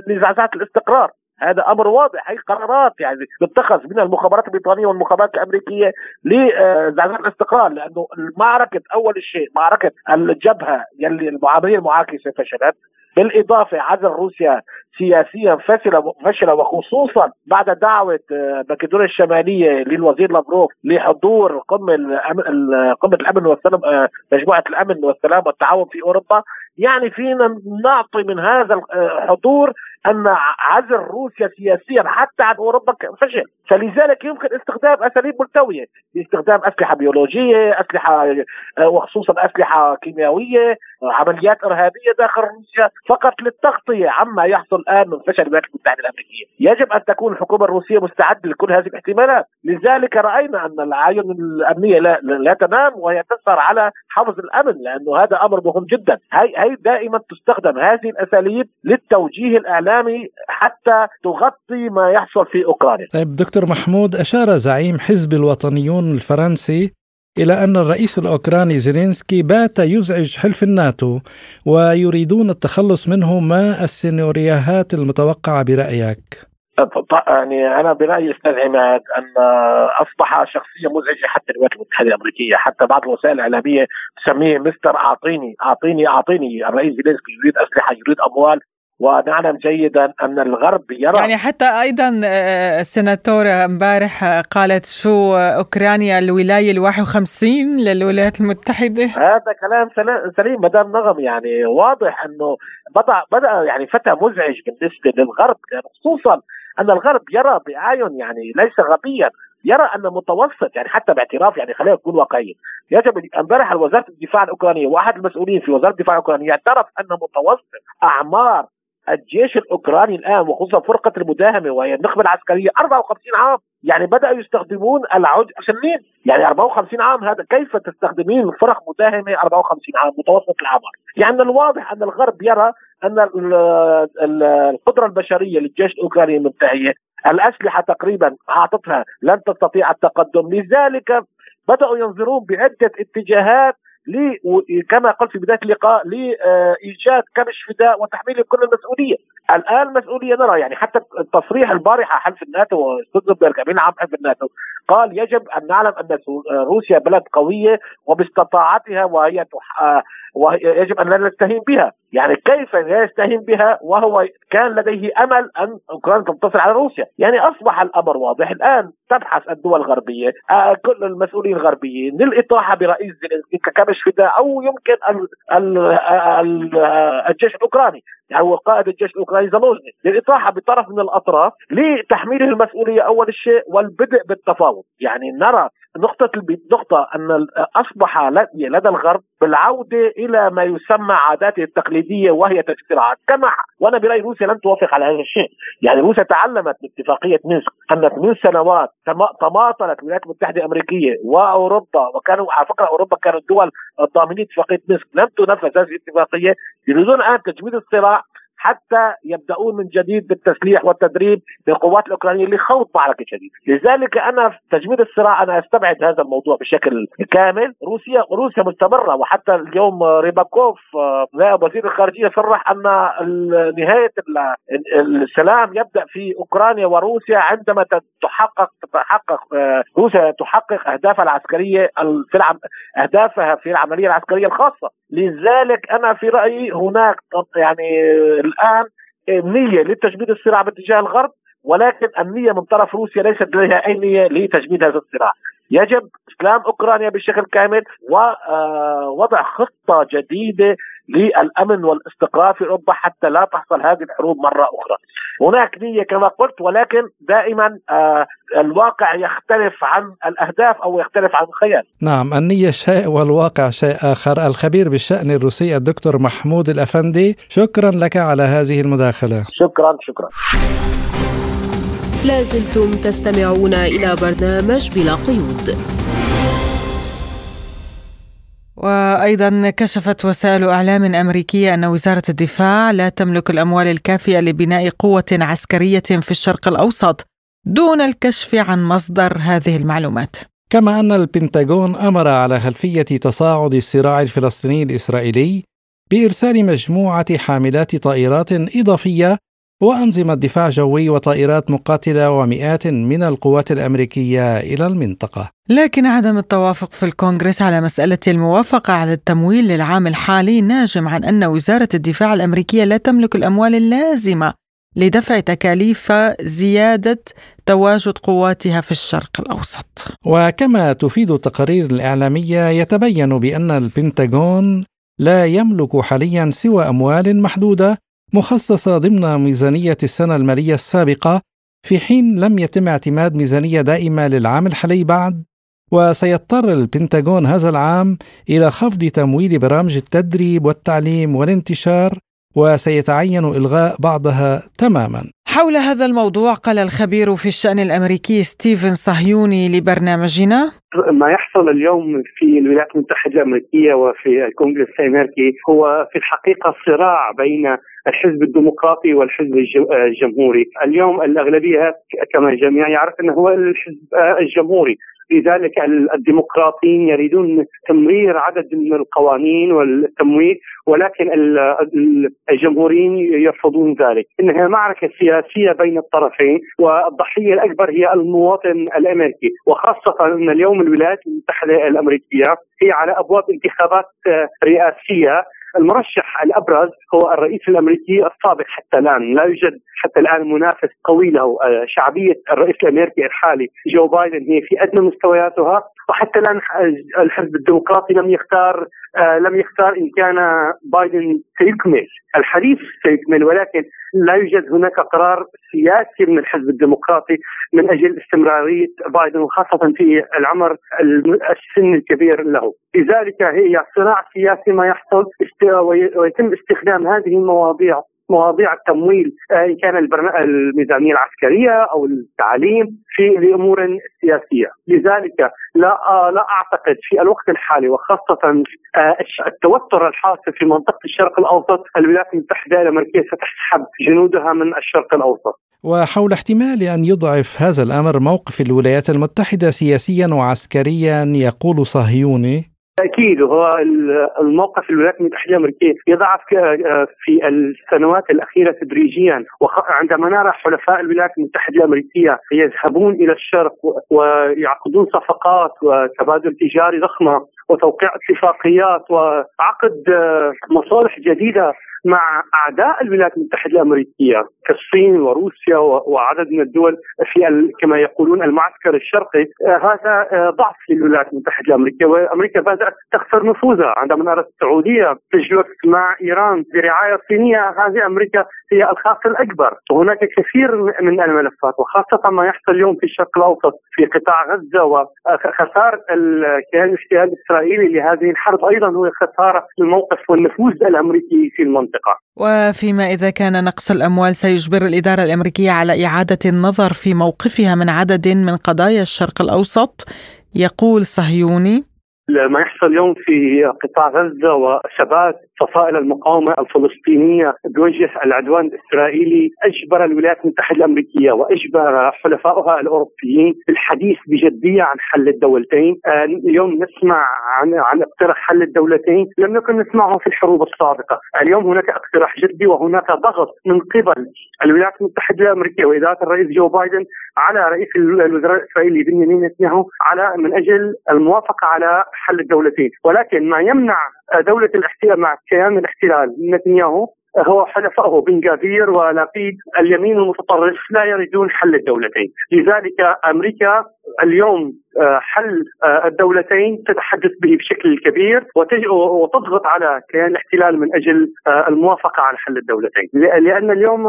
لزعزعة الاستقرار. هذا أمر واضح. هي قرارات يعني تتخذ من المخابرات البريطانية والمخابرات الأمريكية لزعزعه الاستقرار. لأنه معركه أول شيء معركة الجبهة يلي المعاملين المعاكسة فشلت. بالإضافة عزل روسيا سياسيا فشل فشل وخصوصا بعد دعوة آه، ماكدونيا الشمالية للوزير لافروف لحضور قمة قمة الأمن والسلام آه، مجموعة الأمن والسلام والتعاون في أوروبا. يعني فينا نعطي من هذا الحضور أن عزل روسيا سياسيا حتى عن أوروبا فشل، فلذلك يمكن استخدام أساليب ملتوية باستخدام أسلحة بيولوجية، أسلحة آه، وخصوصا أسلحة كيميائية، عمليات إرهابية داخل روسيا فقط للتغطية عما يحصل الآن من فشل الولايات المتحدة الأمريكية، يجب أن تكون الحكومة الروسية مستعدة لكل هذه الاحتمالات، لذلك رأينا أن العيون الأمنية لا, لا تنام وهي تسهر على حفظ الأمن لأنه هذا أمر مهم جدا، هي هي دائما تستخدم هذه الأساليب للتوجيه الإعلامي حتى تغطي ما يحصل في أوكرانيا. طيب دكتور محمود أشار زعيم حزب الوطنيون الفرنسي إلى أن الرئيس الأوكراني زيلينسكي بات يزعج حلف الناتو ويريدون التخلص منه ما السيناريوهات المتوقعة برأيك؟ يعني أنا برأيي أستاذ عماد أن أصبح شخصية مزعجة حتى الولايات المتحدة الأمريكية. حتى بعض الوسائل الإعلامية تسميه مستر أعطيني أعطيني أعطيني. الرئيس زيلينسكي يريد أسلحة يريد أموال. ونعلم جيدا أن الغرب يرى يعني حتى أيضا آه، السناتور امبارح قالت شو أوكرانيا الولاية ال 51 للولايات المتحدة. هذا كلام سليم مدام نغم يعني واضح إنه بدا بدا يعني فتى مزعج بالنسبة للغرب يعني خصوصا أن الغرب يرى بأعين يعني ليس غبيا يرى ان متوسط يعني حتى باعتراف يعني خلينا نكون واقعيين. يجب امبارح وزارة الدفاع الأوكرانية واحد المسؤولين في وزارة الدفاع الأوكرانية اعترف ان متوسط أعمار الجيش الأوكراني الآن وخصوصا فرقة المداهمة وهي النخبة العسكرية 54 عام يعني بدأوا يستخدمون العود سنين يعني 54 عام هذا كيف تستخدمين فرق مداهمة 54 عام متوسط الأعمار؟ يعني الواضح أن الغرب يرى أن القدرة البشرية للجيش الأوكراني منتهيه الأسلحة تقريبا أعطتها لن تستطيع التقدم. لذلك بدأوا ينظرون بعدة اتجاهات كما قلت في بداية اللقاء لإيجاد كبش فداء وتحميل كل المسؤولية. الآن المسؤوليه نرى يعني حتى التصريح البارحة حلف الناتو ستزنبرغ امين عام حلف الناتو. قال يجب أن نعلم أن روسيا بلد قوية وباستطاعتها وهي ويجب أن لا نستهين بها، يعني كيف لا يستهين بها؟ وهو كان لديه أمل أن أوكرانيا تنتصر على روسيا، يعني أصبح الأمر واضح. الآن تبحث الدول الغربية آه، كل المسؤولين الغربيين للإطاحة برئيس زيلينسكي ككبش فداء أو يمكن ال ال ال الجيش الأوكراني. هو قائد الجيش الأوكراني زالوزني للإطاحة بطرف من الأطراف لتحميله المسؤولية أول شيء والبدء بالتفاوض، يعني نرى نقطة نقطة أن أصبح لدى الغرب بالعودة إلى ما يسمى عاداته التقليدية وهي تشريعات كما وأنا برأيي روسيا لن توافق على هذا الشيء. يعني روسيا تعلمت من اتفاقية مينسك أن من سنوات تماطلت الولايات المتحدة الأمريكية وأوروبا وكانوا على فكرة أوروبا كانوا الدول الضامنين اتفاقية مينسك. لم تنفذ هذه الاتفاقية. يريدون الآن تجميد الصراع حتى يبدأون من جديد بالتسليح والتدريب للقوات الأوكرانية لخوض معركة جديدة، لذلك أنا في تجميد الصراع أنا أستبعد هذا الموضوع بشكل كامل، روسيا روسيا مستمرة وحتى اليوم ريباكوف نائب وزير الخارجية صرح أن نهاية السلام يبدأ في أوكرانيا وروسيا عندما تحقق تتحقق روسيا تحقق أهدافها العسكرية في أهدافها في العملية العسكرية الخاصة، لذلك أنا في رأيي هناك يعني الآن نية لتجميد الصراع باتجاه الغرب ولكن النية من طرف روسيا ليست لديها أي نية لتجميد هذا الصراع. يجب إسلام أوكرانيا بشكل كامل ووضع آه، خطة جديدة للأمن والاستقرار في أوروبا حتى لا تحصل هذه الحروب مرة أخرى. هناك نية كما قلت ولكن دائما آه، الواقع يختلف عن الأهداف أو يختلف عن الخيال. نعم النية شيء والواقع شيء آخر، الخبير بالشأن الروسي الدكتور محمود الأفندي، شكرا لك على هذه المداخلة. شكرا شكرا. لازلتم تستمعون إلى برنامج بلا قيود وأيضا كشفت وسائل إعلام أمريكية أن وزارة الدفاع لا تملك الأموال الكافية لبناء قوة عسكرية في الشرق الأوسط دون الكشف عن مصدر هذه المعلومات. كما أن البنتاغون أمر على خلفية تصاعد الصراع الفلسطيني الإسرائيلي بإرسال مجموعة حاملات طائرات إضافية وأنظمة دفاع جوي وطائرات مقاتلة ومئات من القوات الأمريكية إلى المنطقة. لكن عدم التوافق في الكونغرس على مسألة الموافقة على التمويل للعام الحالي ناجم عن أن وزارة الدفاع الأمريكية لا تملك الأموال اللازمة لدفع تكاليف زيادة تواجد قواتها في الشرق الأوسط. وكما تفيد التقارير الإعلامية يتبين بأن البنتاغون لا يملك حاليا سوى أموال محدودة مخصصة ضمن ميزانية السنة المالية السابقة في حين لم يتم اعتماد ميزانية دائمة للعام الحالي بعد. وسيضطر البنتاغون هذا العام إلى خفض تمويل برامج التدريب والتعليم والانتشار وسيتعين إلغاء بعضها تماما. حول هذا الموضوع قال الخبير في الشأن الأمريكي ستيفن صهيوني لبرنامجنا. ما يحصل اليوم في الولايات المتحدة الأمريكية وفي الكونغرس الأمريكي هو في الحقيقة صراع بين الحزب الديمقراطي والحزب الجمهوري. اليوم الأغلبية كما الجميع يعرف أنه هو الحزب الجمهوري. لذلك الديمقراطيين يريدون تمرير عدد من القوانين والتمويل ولكن الجمهوريين يرفضون ذلك. إنها معركة سياسية بين الطرفين والضحية الأكبر هي المواطن الأمريكي. وخاصة أن اليوم الولايات المتحدة الأمريكية هي على أبواب انتخابات رئاسية. المرشح الأبرز هو الرئيس الأمريكي السابق حتى الآن، لا يوجد حتى الآن منافس قوي له، آه، شعبية الرئيس الأمريكي الحالي جو بايدن هي في أدنى مستوياتها. وحتى الآن الحزب الديمقراطي لم يختار آه، لم يختار إن كان بايدن سيكمل. الحديث سيكمل ولكن لا يوجد هناك قرار سياسي من الحزب الديمقراطي من أجل استمرارية بايدن وخاصة في العمر السن الكبير له، لذلك هي صراع سياسي ما يحصل ويتم استخدام هذه المواضيع مواضيع التمويل آه، إن كان الميزانية العسكرية أو التعليم في لامور سياسيه، لذلك لا آه، لا أعتقد في الوقت الحالي وخاصة آه، التوتر الحاصل في منطقة الشرق الأوسط الولايات المتحدة الامريكيه ستسحب جنودها من الشرق الأوسط. وحول احتمال أن يضعف هذا الأمر موقف الولايات المتحدة سياسيا وعسكريا يقول صهيوني أكيد وهو الموقف الولايات المتحده الامريكيه يضعف في السنوات الأخيرة تدريجيا وعندما نرى حلفاء الولايات المتحدة الأمريكية يذهبون إلى الشرق ويعقدون صفقات وتبادل تجاري ضخمة وتوقيع اتفاقيات وعقد مصالح جديدة مع أعداء الولايات المتحدة الأمريكية كالصين وروسيا وعدد من الدول في كما يقولون المعسكر الشرقي. آه، هذا آه، ضعف للولايات المتحدة الأمريكية وأمريكا بدات تخسر نفوذها. عندما نرى السعودية تجلس مع إيران برعايه صينية هذه أمريكا هي الخاسر الأكبر. وهناك كثير من الملفات وخاصة ما يحصل اليوم في الشرق الأوسط في قطاع غزة وخساره الكيان الاحتلال الإسرائيلي لهذه الحرب. أيضا هو خسارة للموقف والنفوذ الأمريكي في المنطقة. وفيما إذا كان نقص الأموال سيجبر الإدارة الأمريكية على إعادة النظر في موقفها من عدد من قضايا الشرق الأوسط. يقول صهيوني ما يحصل اليوم في قطاع غزة وثبات فصائل المقاومة الفلسطينية بوجه العدوان الإسرائيلي أجبر الولايات المتحدة الأمريكية وأجبر حلفائها الأوروبيين بالحديث بجدية عن حل الدولتين، آه، اليوم نسمع عن عن اقتراح حل الدولتين. لم نكن نسمعه في الحروب السابقة، اليوم هناك اقتراح جدي وهناك ضغط من قبل الولايات المتحدة الأمريكية وإدارة الرئيس جو بايدن على رئيس الوزراء الإسرائيلي بنيامين نتنياهو على من أجل الموافقة على حل الدولتين، ولكن ما يمنع دولة الاحتلال مع كيان الاحتلال نتنياهو هو حلفائه بن جافير ولقيد اليمين المتطرف لا يريدون حل الدولتين. لذلك أمريكا اليوم آه، حل آه، الدولتين تتحدث به بشكل كبير وتضغط على كيان الاحتلال من أجل آه، الموافقة على حل الدولتين، لأن اليوم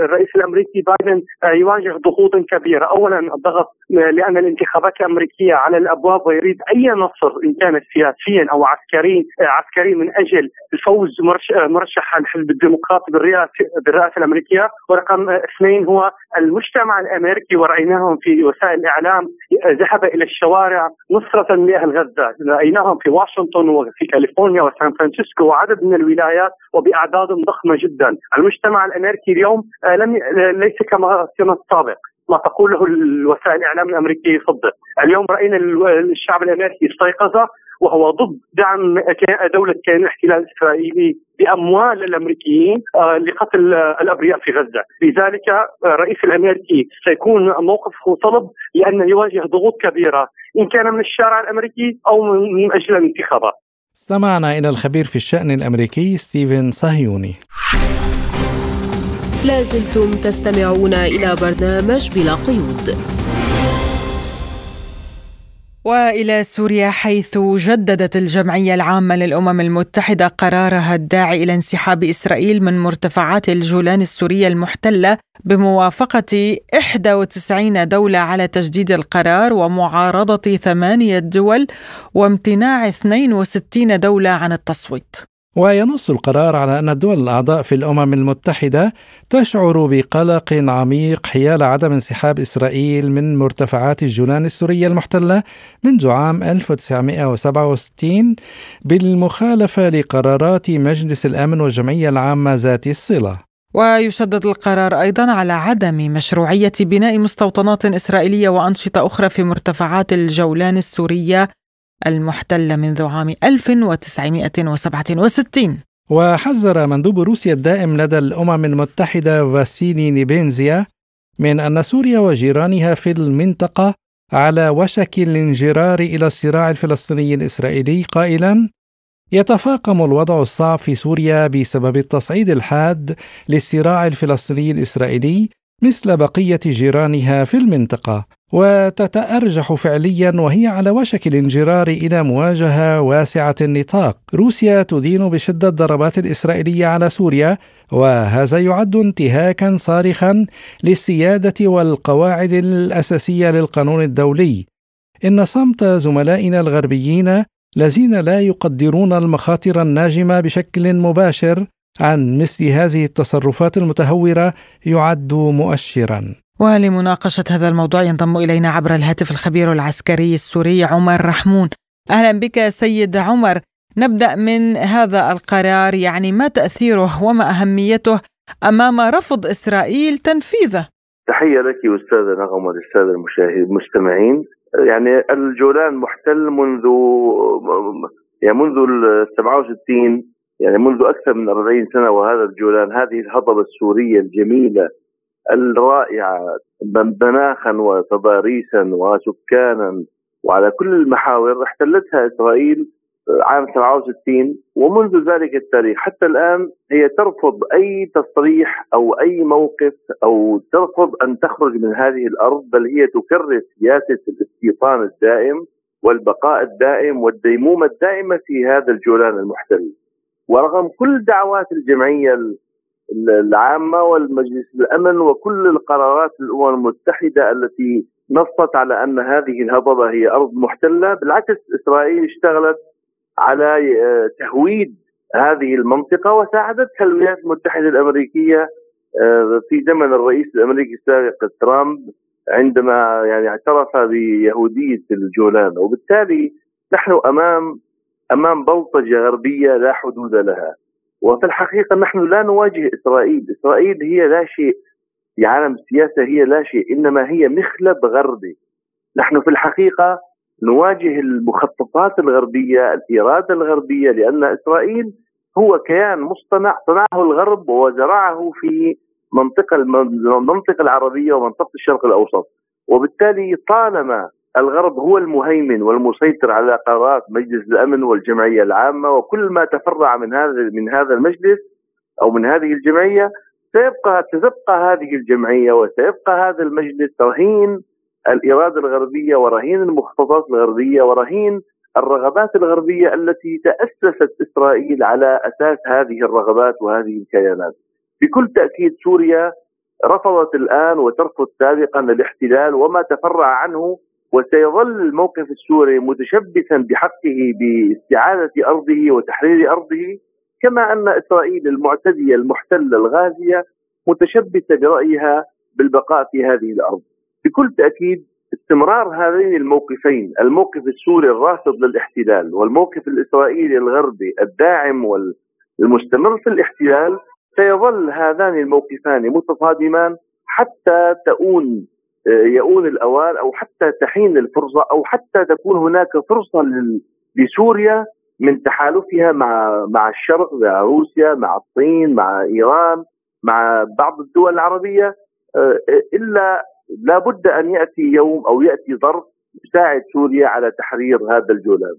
الرئيس الأمريكي بايدن يواجه ضغوط كبيرة، اولا الضغط لأن الانتخابات الأمريكية على الأبواب ويريد أي نصر إن كانت سياسيا أو عسكري عسكري من أجل الفوز مرشح الحزب الديمقراطي بالرئاسة بالرئاسة الأمريكية، ورقم اثنين هو المجتمع الأمريكي ورأيناهم في وسائل الإعلام ذهب إلى الشوارع نصرة لأهل غزة، رأيناهم في واشنطن وفي كاليفورنيا وسان فرانسيسكو وعدد من الولايات وبأعداد ضخمة جدا، المجتمع الأمريكي اليوم آه، لم ليس كما كما السابق، ما تقوله الوسائل الإعلام الامريكيه يصدق، اليوم رأينا الشعب الأمريكي استيقظ وهو ضد دعم دولة كيان الاحتلال الإسرائيلي بأموال الأمريكيين آه، لقتل الأبرياء في غزة، لذلك الرئيس الأمريكي سيكون موقفه صلب لأن يواجه ضغوط كبيرة إن كان من الشارع الأمريكي أو من أجل الانتخابات. استمعنا إلى الخبير في الشأن الأمريكي ستيفن صهيوني. لازلتم تستمعون إلى برنامج بلا قيود وإلى سوريا حيث جددت الجمعية العامة للأمم المتحدة قرارها الداعي إلى انسحاب إسرائيل من مرتفعات الجولان السورية المحتلة بموافقة 91 دولة على تجديد القرار ومعارضة ثمانية دول وامتناع 62 دولة عن التصويت. وينص القرار على أن الدول الأعضاء في الأمم المتحدة تشعر بقلق عميق حيال عدم انسحاب إسرائيل من مرتفعات الجولان السورية المحتلة منذ عام 1967 بالمخالفة لقرارات مجلس الأمن والجمعية العامة ذات الصلة. ويشدد القرار أيضا على عدم مشروعية بناء مستوطنات إسرائيلية وأنشطة أخرى في مرتفعات الجولان السورية المحتلة منذ عام 1967 وحذر مندوب روسيا الدائم لدى الأمم المتحدة واسيلي نيبينزيا من أن سوريا وجيرانها في المنطقة على وشك الانجرار إلى الصراع الفلسطيني الإسرائيلي قائلا يتفاقم الوضع الصعب في سوريا بسبب التصعيد الحاد للصراع الفلسطيني الإسرائيلي مثل بقية جيرانها في المنطقة. وتتأرجح فعليا وهي على وشك الانجرار إلى مواجهة واسعة النطاق. روسيا تدين بشدة الضربات الإسرائيلية على سوريا وهذا يعد انتهاكا صارخا للسيادة والقواعد الأساسية للقانون الدولي. إن صمت زملائنا الغربيين الذين لا يقدرون المخاطر الناجمة بشكل مباشر عن مثل هذه التصرفات المتهورة يعد مؤشرا. ولمناقشة هذا الموضوع ينضم إلينا عبر الهاتف الخبير العسكري السوري عمر رحمون. أهلا بك سيد عمر. نبدأ من هذا القرار يعني ما تأثيره وما أهميته أمام رفض إسرائيل تنفيذه؟ تحية لك أستاذة نغم وللسادة المشاهدين المستمعين يعني الجولان محتل منذ يعني منذ ال 67 يعني منذ أكثر من 40 سنة وهذا الجولان هذه الهضبة السورية الجميلة الرائعة مناخا وتضاريسا وسكانا وعلى كل المحاور احتلتها إسرائيل عام 67 ومنذ ذلك التاريخ حتى الآن هي ترفض أي تصريح أو أي موقف أو ترفض أن تخرج من هذه الأرض بل هي تكرس سياسة الاستيطان الدائم والبقاء الدائم والديمومة الدائمة في هذا الجولان المحتل. ورغم كل دعوات الجمعية العامة والمجلس الامن وكل القرارات الأمم المتحدة التي نصت على أن هذه الهضبة هي أرض محتلة. بالعكس إسرائيل اشتغلت على آه، تهويد هذه المنطقة وساعدتها الولايات المتحدة الأمريكية آه، في زمن الرئيس الأمريكي السابق ترامب عندما يعني اعترف بيهودية الجولان. وبالتالي نحن أمام أمام بلطجة غربية لا حدود لها. وفي الحقيقة نحن لا نواجه إسرائيل، إسرائيل هي لا شيء في عالم السياسة هي لا شيء إنما هي مخلب غربي. نحن في الحقيقة نواجه المخططات الغربية، الاراده الغربية لأن إسرائيل هو كيان مصطنع صنعه الغرب وزرعه في منطقة المنطقة العربية ومنطقة الشرق الأوسط. وبالتالي طالما الغرب هو المهيمن والمسيطر على قرارات مجلس الأمن والجمعية العامة وكل ما تفرع من هذا من هذا المجلس أو من هذه الجمعية سيبقى ستبقى هذه الجمعية وسيبقى هذا المجلس رهين الإرادة الغربية ورهين المخططات الغربية ورهين الرغبات الغربية التي تأسست إسرائيل على أساس هذه الرغبات وهذه الكيانات. بكل تأكيد سوريا رفضت الآن وترفض سابقا الاحتلال وما تفرع عنه وسيظل الموقف السوري متشبثا بحقه باستعادة أرضه وتحرير أرضه كما أن إسرائيل المعتديه المحتله الغازيه متشبثه برأيها بالبقاء في هذه الأرض. بكل تأكيد استمرار هذين الموقفين الموقف السوري الراصد للاحتلال والموقف الإسرائيلي الغربي الداعم والمستمر في الاحتلال سيظل هذان الموقفان متصادمان حتى تؤون يؤون الأوان أو حتى تحين الفرصة أو حتى تكون هناك فرصة لسوريا من تحالفها مع مع الشرق مع روسيا مع الصين مع إيران مع بعض الدول العربية آه، إلا لابد أن يأتي يوم أو يأتي ظرف يساعد سوريا على تحرير هذا الجولان.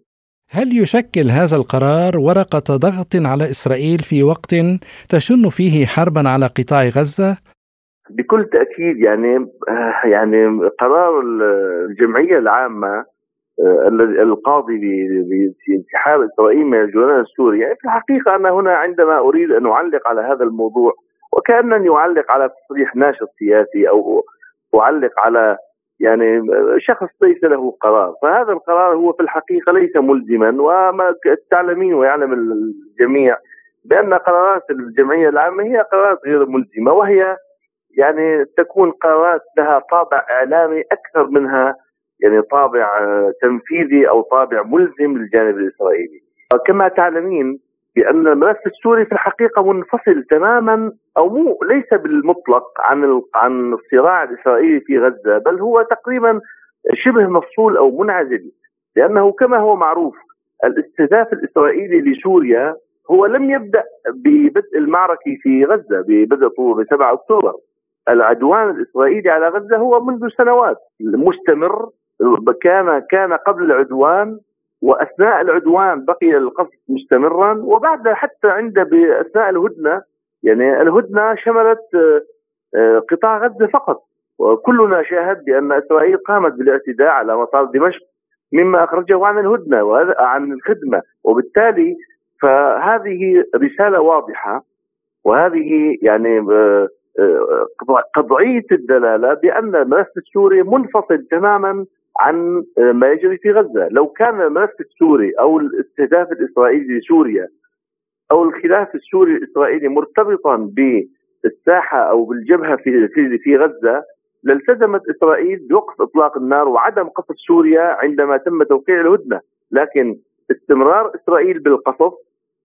هل يشكل هذا القرار ورقة ضغط على إسرائيل في وقت تشن فيه حربا على قطاع غزة؟ بكل تأكيد يعني آه، يعني قرار الجمعية العامة آه، القاضي بانسحاب إسرائيل من الجولان السوري. يعني في الحقيقة أنا هنا عندما أريد أن أعلق على هذا الموضوع وكانني اعلق على تصريح ناشط سياسي أو أعلق على يعني شخص ليس له قرار. فهذا القرار هو في الحقيقة ليس ملزما. وما تعلمين ويعلم الجميع بأن قرارات الجمعية العامة هي قرارات غير ملزمة وهي يعني تكون قرارات لها طابع إعلامي أكثر منها يعني طابع تنفيذي أو طابع ملزم للجانب الإسرائيلي. كما تعلمين بأن الملف السوري في الحقيقة منفصل تماما أو مو ليس بالمطلق عن عن الصراع الإسرائيلي في غزة بل هو تقريبا شبه مفصول أو منعزل لأنه كما هو معروف الاستهداف الإسرائيلي لسوريا هو لم يبدأ ببدء المعركة في غزة ببدء ب 7 أكتوبر العدوان الإسرائيلي على غزة هو منذ سنوات مستمر كان كان قبل العدوان وأثناء العدوان بقي القصف مستمرا وبعد حتى عند باثناء الهدنة يعني الهدنة شملت آه، آه، قطاع غزة فقط. وكلنا شاهد بأن إسرائيل قامت بالاعتداء على مطار دمشق مما أخرجه عن الهدنة وعن الخدمة. وبالتالي فهذه رسالة واضحة وهذه يعني قطعيه الدلالة بأن الملف السوري منفصل تماما عن ما يجري في غزة، لو كان الملف السوري أو الاستهداف الإسرائيلي لسوريا أو الخلاف السوري الإسرائيلي مرتبطا بالساحة أو بالجبهة في, في غزة لالتزمت إسرائيل بوقف إطلاق النار وعدم قصف سوريا عندما تم توقيع الهدنة، لكن استمرار إسرائيل بالقصف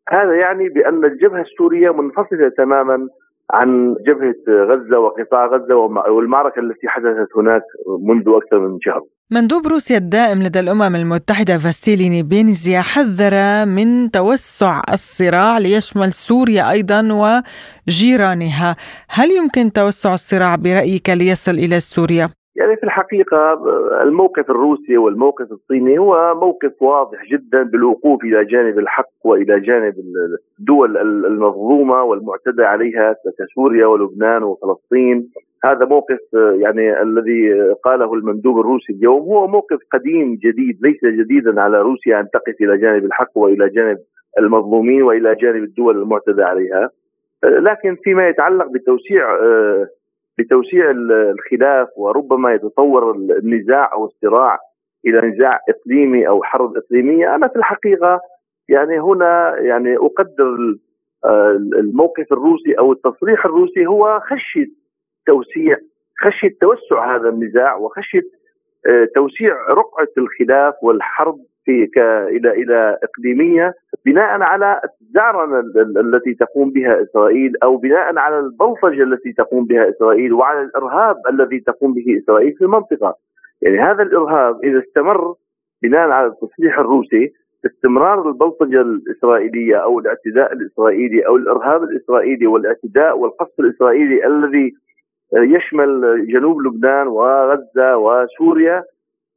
هذا يعني بأن الجبهة السورية منفصلة تماما عن جبهة غزة وقطاع غزة والمعركة التي حدثت هناك منذ أكثر من شهر. مندوب روسيا الدائم لدى الأمم المتحدة فاسيلي بينزيا حذر من توسع الصراع ليشمل سوريا أيضا وجيرانها، هل يمكن توسع الصراع برأيك ليصل إلى سوريا؟ يعني في الحقيقة الموقف الروسي والموقف الصيني هو موقف واضح جدا بالوقوف إلى جانب الحق وإلى جانب الدول المظلومة والمعتدى عليها كسوريا ولبنان وفلسطين. هذا موقف يعني الذي قاله المندوب الروسي اليوم هو موقف قديم جديد ليس جديدا على روسيا أن تقف إلى جانب الحق وإلى جانب المظلومين وإلى جانب الدول المعتدى عليها. لكن فيما يتعلق بتوسيع بتوسيع الخلاف وربما يتطور النزاع أو الصراع إلى نزاع إقليمي أو حرب إقليمية. أنا في الحقيقة يعني هنا يعني أقدر الموقف الروسي أو التصريح الروسي هو خشية توسيع خشية توسع هذا النزاع وخشية آه، توسيع رقعة الخلاف والحرب في إلى إلى اقليميه بناء على الزعرنه التي تقوم بها إسرائيل أو بناء على البلطجة التي تقوم بها إسرائيل وعلى الإرهاب الذي تقوم به إسرائيل في المنطقة. يعني هذا الإرهاب إذا استمر بناء على التصريح الروسي استمرار البلطجة الإسرائيلية أو الاعتداء الإسرائيلي أو الإرهاب الإسرائيلي والاعتداء والقصف الإسرائيلي الذي يشمل جنوب لبنان وغزة وسوريا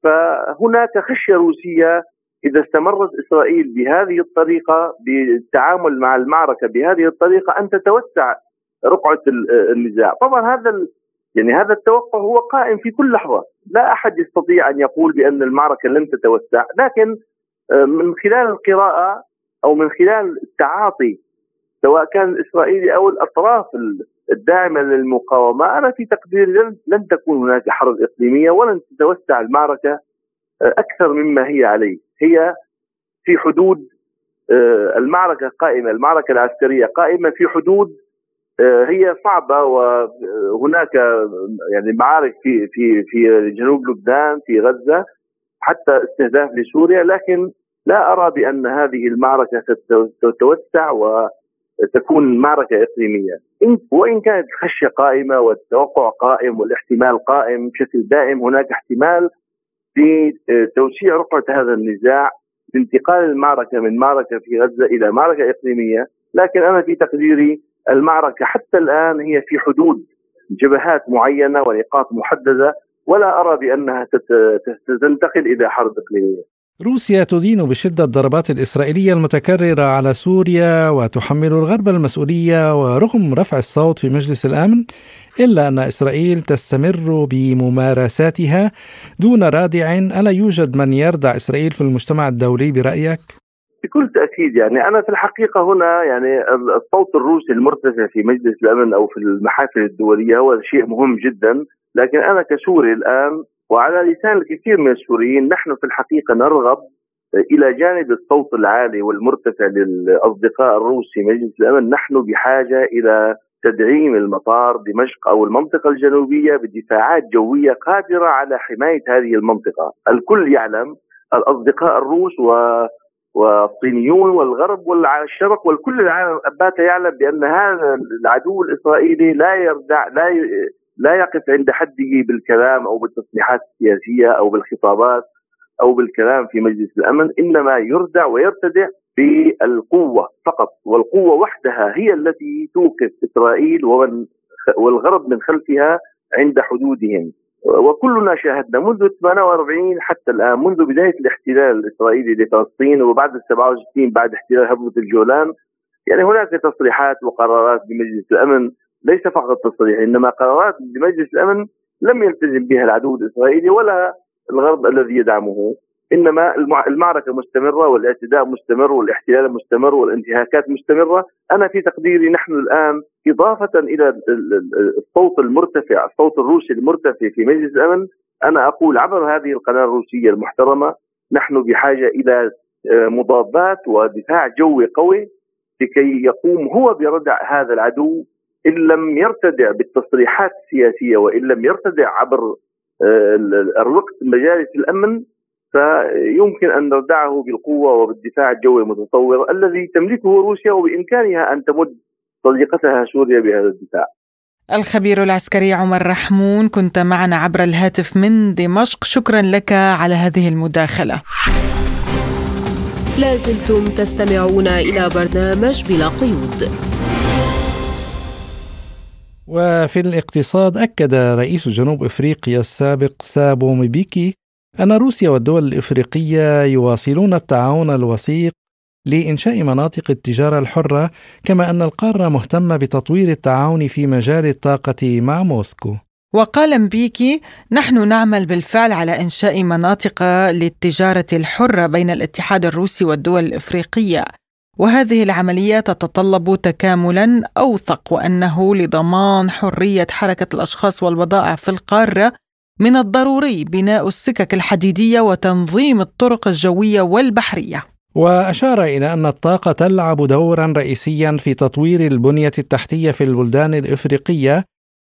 فهناك خشية روسية إذا استمرت إسرائيل بهذه الطريقة بالتعامل مع المعركة بهذه الطريقة أن تتوسع رقعة النزاع، طبعا هذا يعني هذا التوقع هو قائم في كل لحظة، لا أحد يستطيع أن يقول بأن المعركة لن تتوسع، لكن آه، من خلال القراءة أو من خلال التعاطي سواء كان الاسرائيلي أو الأطراف الداعمة للمقاومة، أنا في تقديري لن, تكون هناك حرب إقليمية ولن تتوسع المعركة آه، أكثر مما هي عليه. هي في حدود آه، المعركة قائمة، المعركة العسكرية قائمة في حدود آه، هي صعبة وهناك يعني معارك في في في جنوب لبنان في غزة حتى استهداف لسوريا لكن لا أرى بأن هذه المعركة ستتوسع وتكون معركة إقليمية، وإن كانت الخشية قائمة والتوقع قائم والاحتمال قائم بشكل دائم هناك احتمال في آه، توسيع رقعة هذا النزاع بانتقال المعركة من معركة في غزة إلى معركة إقليمية، لكن أنا في تقديري المعركة حتى الآن هي في حدود جبهات معينة ونقاط محددة ولا أرى بأنها ستنتقل إلى حرب إقليمية. روسيا تدين بشدة الضربات الإسرائيلية المتكررة على سوريا وتحمل الغرب المسؤولية ورغم رفع الصوت في مجلس الأمن إلا أن إسرائيل تستمر بممارساتها دون رادع ألا يوجد من يردع إسرائيل في المجتمع الدولي برأيك؟ بكل تأكيد يعني أنا في الحقيقة هنا يعني الصوت الروسي المرتفع في مجلس الأمن أو في المحافل الدولية هو شيء مهم جدا لكن أنا كسوري الآن وعلى لسان الكثير من السوريين نحن في الحقيقة نرغب إلى جانب الصوت العالي والمرتفع للأصدقاء الروس في مجلس الأمن. نحن بحاجة إلى تدعيم المطار دمشق أو المنطقة الجنوبية بدفاعات جوية قادرة على حماية هذه المنطقة، الكل يعلم الأصدقاء الروس و والصينيون والغرب والشرق والكل العالم بات يعلم بأن هذا العدو الإسرائيلي لا يردع لا لا يقف عند حده بالكلام أو بالتصريحات السياسية أو بالخطابات أو بالكلام في مجلس الأمن إنما يردع ويرتدع بالقوة فقط والقوة وحدها هي التي توقف إسرائيل ومن والغرب من خلفها عند حدودهم. وكلنا شاهدنا منذ 48 حتى الآن منذ بداية الاحتلال الإسرائيلي لفلسطين وبعد ال 67 بعد احتلال هضبه الجولان يعني هناك تصريحات وقرارات بمجلس الأمن ليس فقط تصريح إنما قرارات بمجلس الأمن لم يلتزم بها العدو الإسرائيلي ولا الغرب الذي يدعمه. إنما المعركة مستمرة والإعتداء مستمر والإحتلال مستمر والانتهاكات مستمرة، أنا في تقديري نحن الآن إضافة إلى الصوت المرتفع، الصوت الروسي المرتفع في مجلس الأمن، أنا أقول عبر هذه القناة الروسية المحترمة نحن بحاجة إلى آه، مضادات ودفاع جوي قوي لكي يقوم هو بردع هذا العدو إن لم يرتدع بالتصريحات السياسية وإن لم يرتدع عبر آه، الوقت مجالس الأمن فيمكن أن نردعه بالقوة وبالدفاع الجوي المتطور الذي تملكه روسيا وبإمكانها أن تمد صديقتها سوريا بهذا الدفاع. الخبير العسكري عمر رحمون كنت معنا عبر الهاتف من دمشق شكرا لك على هذه المداخلة. لازلتم تستمعون إلى برنامج بلا قيود. وفي الاقتصاد أكد رئيس جنوب إفريقيا السابق سابو مبيكي أن روسيا والدول الإفريقية يواصلون التعاون الوثيق لإنشاء مناطق التجارة الحرة كما أن القارة مهتمة بتطوير التعاون في مجال الطاقة مع موسكو. وقال مبيكي نحن نعمل بالفعل على إنشاء مناطق للتجارة الحرة بين الاتحاد الروسي والدول الإفريقية وهذه العملية تتطلب تكاملا أوثق وأنه لضمان حرية حركة الأشخاص والبضائع في القارة من الضروري بناء السكك الحديدية وتنظيم الطرق الجوية والبحرية. وأشار إلى أن الطاقة تلعب دورا رئيسيا في تطوير البنية التحتية في البلدان الإفريقية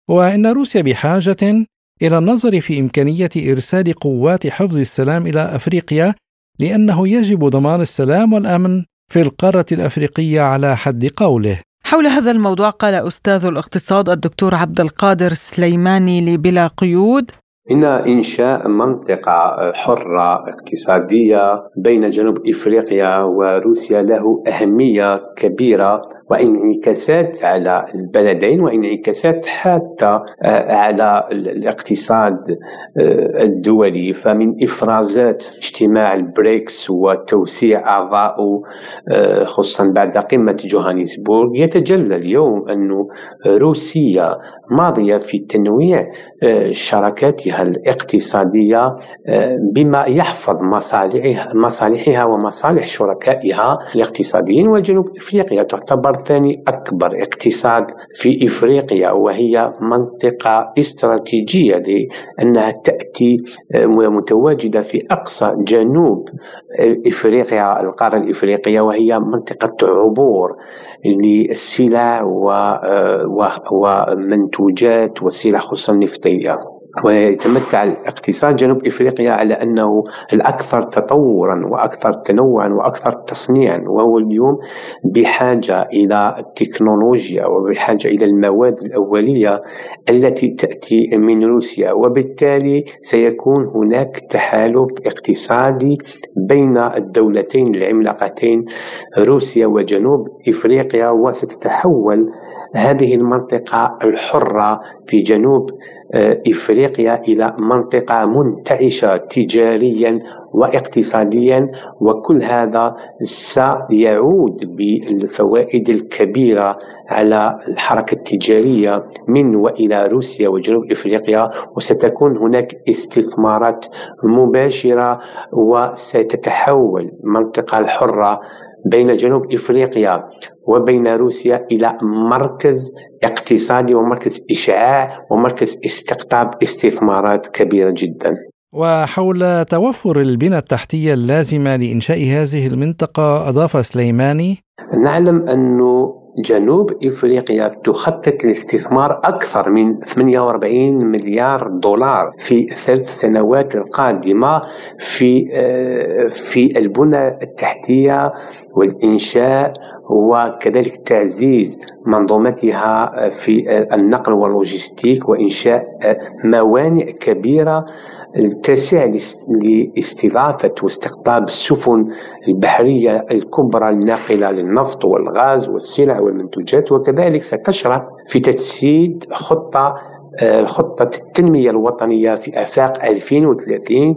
وإن روسيا بحاجة إلى النظر في إمكانية إرسال قوات حفظ السلام إلى أفريقيا لأنه يجب ضمان السلام والأمن في القارة الأفريقية على حد قوله. حول هذا الموضوع قال أستاذ الاقتصاد الدكتور عبد القادر سليماني لبلا قيود. إن إنشاء منطقة حرة اقتصادية بين جنوب إفريقيا وروسيا له أهمية كبيرة. وانعكاسات على البلدين وانعكاسات حتى آه، على الاقتصاد آه، الدولي. فمن إفرازات اجتماع البريكس وتوسيع اعضائه آه، خصوصا بعد قمة جوهانسبورغ يتجلى اليوم أن روسيا ماضية في تنويع شراكاتها الاقتصادية بما يحفظ مصالحها مصالحها ومصالح شركائها الاقتصاديين وجنوب إفريقيا. تعتبر ثاني أكبر اقتصاد في إفريقيا وهي منطقة استراتيجية لأنها تأتي آه، متواجدة في أقصى جنوب إفريقيا القارة الإفريقية وهي منطقة عبور للسلع آه، ومنتوجات والسلع خصوصا النفطية. ويتمتع اقتصاد جنوب إفريقيا على أنه الأكثر تطورا وأكثر تنوعا وأكثر تصنيعا وهو اليوم بحاجة إلى التكنولوجيا وبحاجة إلى المواد الأولية التي تأتي من روسيا. وبالتالي سيكون هناك تحالف اقتصادي بين الدولتين العملاقتين روسيا وجنوب إفريقيا وستتحول هذه المنطقة الحرة في جنوب آه، إفريقيا إلى منطقة منتعشة تجاريا واقتصاديا وكل هذا سيعود بالفوائد الكبيرة على الحركة التجارية من وإلى روسيا وجنوب إفريقيا وستكون هناك استثمارات مباشرة وستتحول المنطقة الحرة بين جنوب إفريقيا وبين روسيا إلى مركز اقتصادي ومركز إشعاع ومركز استقطاب استثمارات كبيرة جدا. وحول توفر البنى التحتية اللازمة لإنشاء هذه المنطقة أضاف سليماني نعلم أنه جنوب إفريقيا تخطط لاستثمار أكثر من 48 مليار دولار في الثلاث سنوات القادمة في آه، في البنى التحتية والإنشاء وكذلك تعزيز منظومتها في النقل واللوجستيك وإنشاء موانئ كبيرة تسع لاستضافة واستقطاب السفن البحرية الكبرى الناقلة للنفط والغاز والسلع والمنتوجات وكذلك ستشرع في تجسيد خطة خطة التنمية الوطنية في آفاق 2030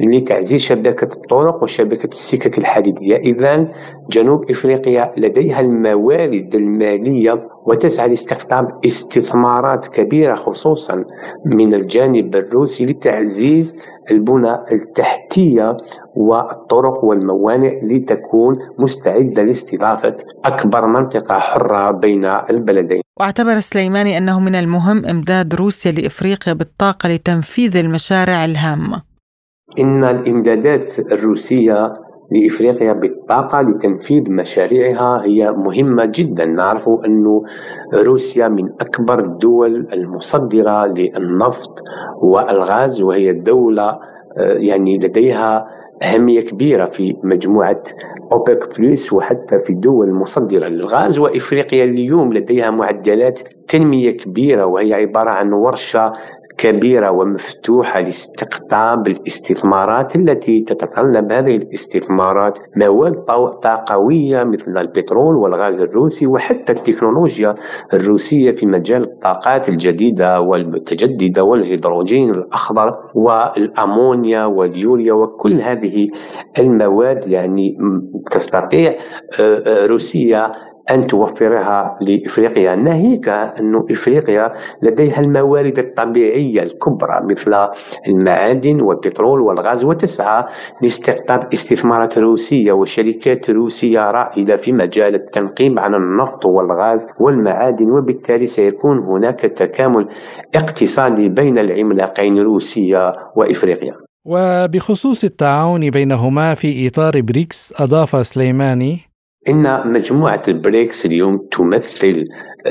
لتعزيز شبكة الطرق وشبكة السكك الحديدية. إذا جنوب إفريقيا لديها الموارد المالية وتسعى لاستقطاب استثمارات كبيرة خصوصا من الجانب الروسي لتعزيز البنى التحتية والطرق والموانئ لتكون مستعدة لاستضافة أكبر منطقة حرة بين البلدين. واعتبر سليماني أنه من المهم إمداد روسيا لإفريقيا بالطاقة لتنفيذ المشاريع الهامة. إن الإمدادات الروسية لإفريقيا بالطاقة لتنفيذ مشاريعها. هي مهمة جدا. نعرف أن روسيا من أكبر الدول المصدرة للنفط والغاز وهي دولة آه، يعني لديها أهمية كبيرة في مجموعة أوبك بلس وحتى في الدول المصدرة للغاز. وإفريقيا اليوم لديها معدلات تنمية كبيرة وهي عبارة عن ورشة كبيرة ومفتوحة لاستقطاب الاستثمارات التي تتطلب هذه الاستثمارات. مواد طاقوية مثل البترول والغاز الروسي وحتى التكنولوجيا الروسية في مجال الطاقات الجديدة والمتجددة والهيدروجين الأخضر والأمونيا واليوريا وكل هذه المواد يعني تستطيع روسيا أن توفرها لإفريقيا. ناهيك أن إفريقيا لديها الموارد الطبيعية الكبرى مثل المعادن والبترول والغاز وتسعى لاستقطاب استثمارات روسية وشركات روسية رائدة في مجال التنقيب عن النفط والغاز والمعادن وبالتالي سيكون هناك تكامل اقتصادي بين العملاقين روسيا وإفريقيا. وبخصوص التعاون بينهما في إطار بريكس أضاف سليماني إن مجموعة البريكس اليوم تمثل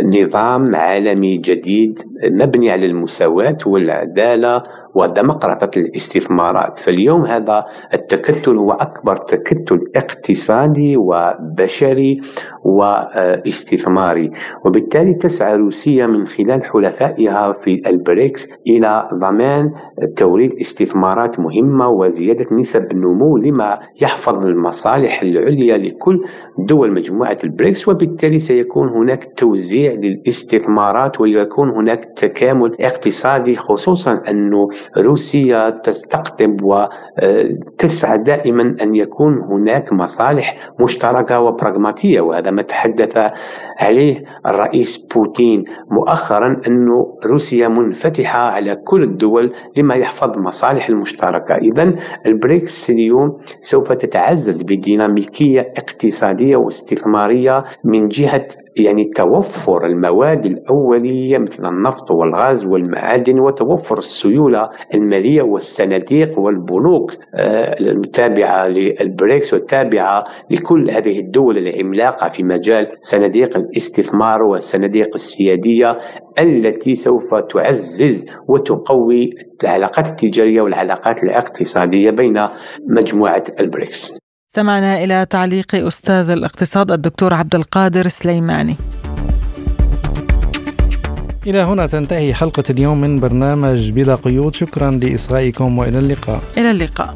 نظام عالمي جديد مبني على المساواة والعدالة ودمقرطة الاستثمارات. فاليوم هذا التكتل هو أكبر تكتل اقتصادي وبشري واستثماري. وبالتالي تسعى روسيا من خلال حلفائها في البريكس إلى ضمان توريد استثمارات مهمة وزيادة نسب النمو لما يحفظ المصالح العليا لكل دول مجموعة البريكس. وبالتالي سيكون هناك توزيع للاستثمارات ويكون هناك تكامل اقتصادي خصوصا أنه روسيا تستقطب وتسعى دائما أن يكون هناك مصالح مشتركة وبراغماتية وهذا ما تحدث عليه الرئيس بوتين مؤخرا أن روسيا منفتحة على كل الدول لما يحفظ مصالح المشتركة. إذا البريكس اليوم سوف تتعزز بديناميكية اقتصادية واستثمارية من جهة يعني توفر المواد الأولية مثل النفط والغاز والمعادن وتوفر السيولة المالية والصناديق والبنوك آه، التابعة للبريكس والتابعة لكل هذه الدول العملاقة في مجال صناديق الاستثمار والصناديق السيادية التي سوف تعزز وتقوي العلاقات التجارية والعلاقات الاقتصادية بين مجموعة البريكس. استمعنا إلى تعليق أستاذ الاقتصاد الدكتور عبد القادر سليماني. إلى هنا تنتهي حلقة اليوم من برنامج بلا قيود. شكرا لإصغائكم وإلى اللقاء. إلى اللقاء.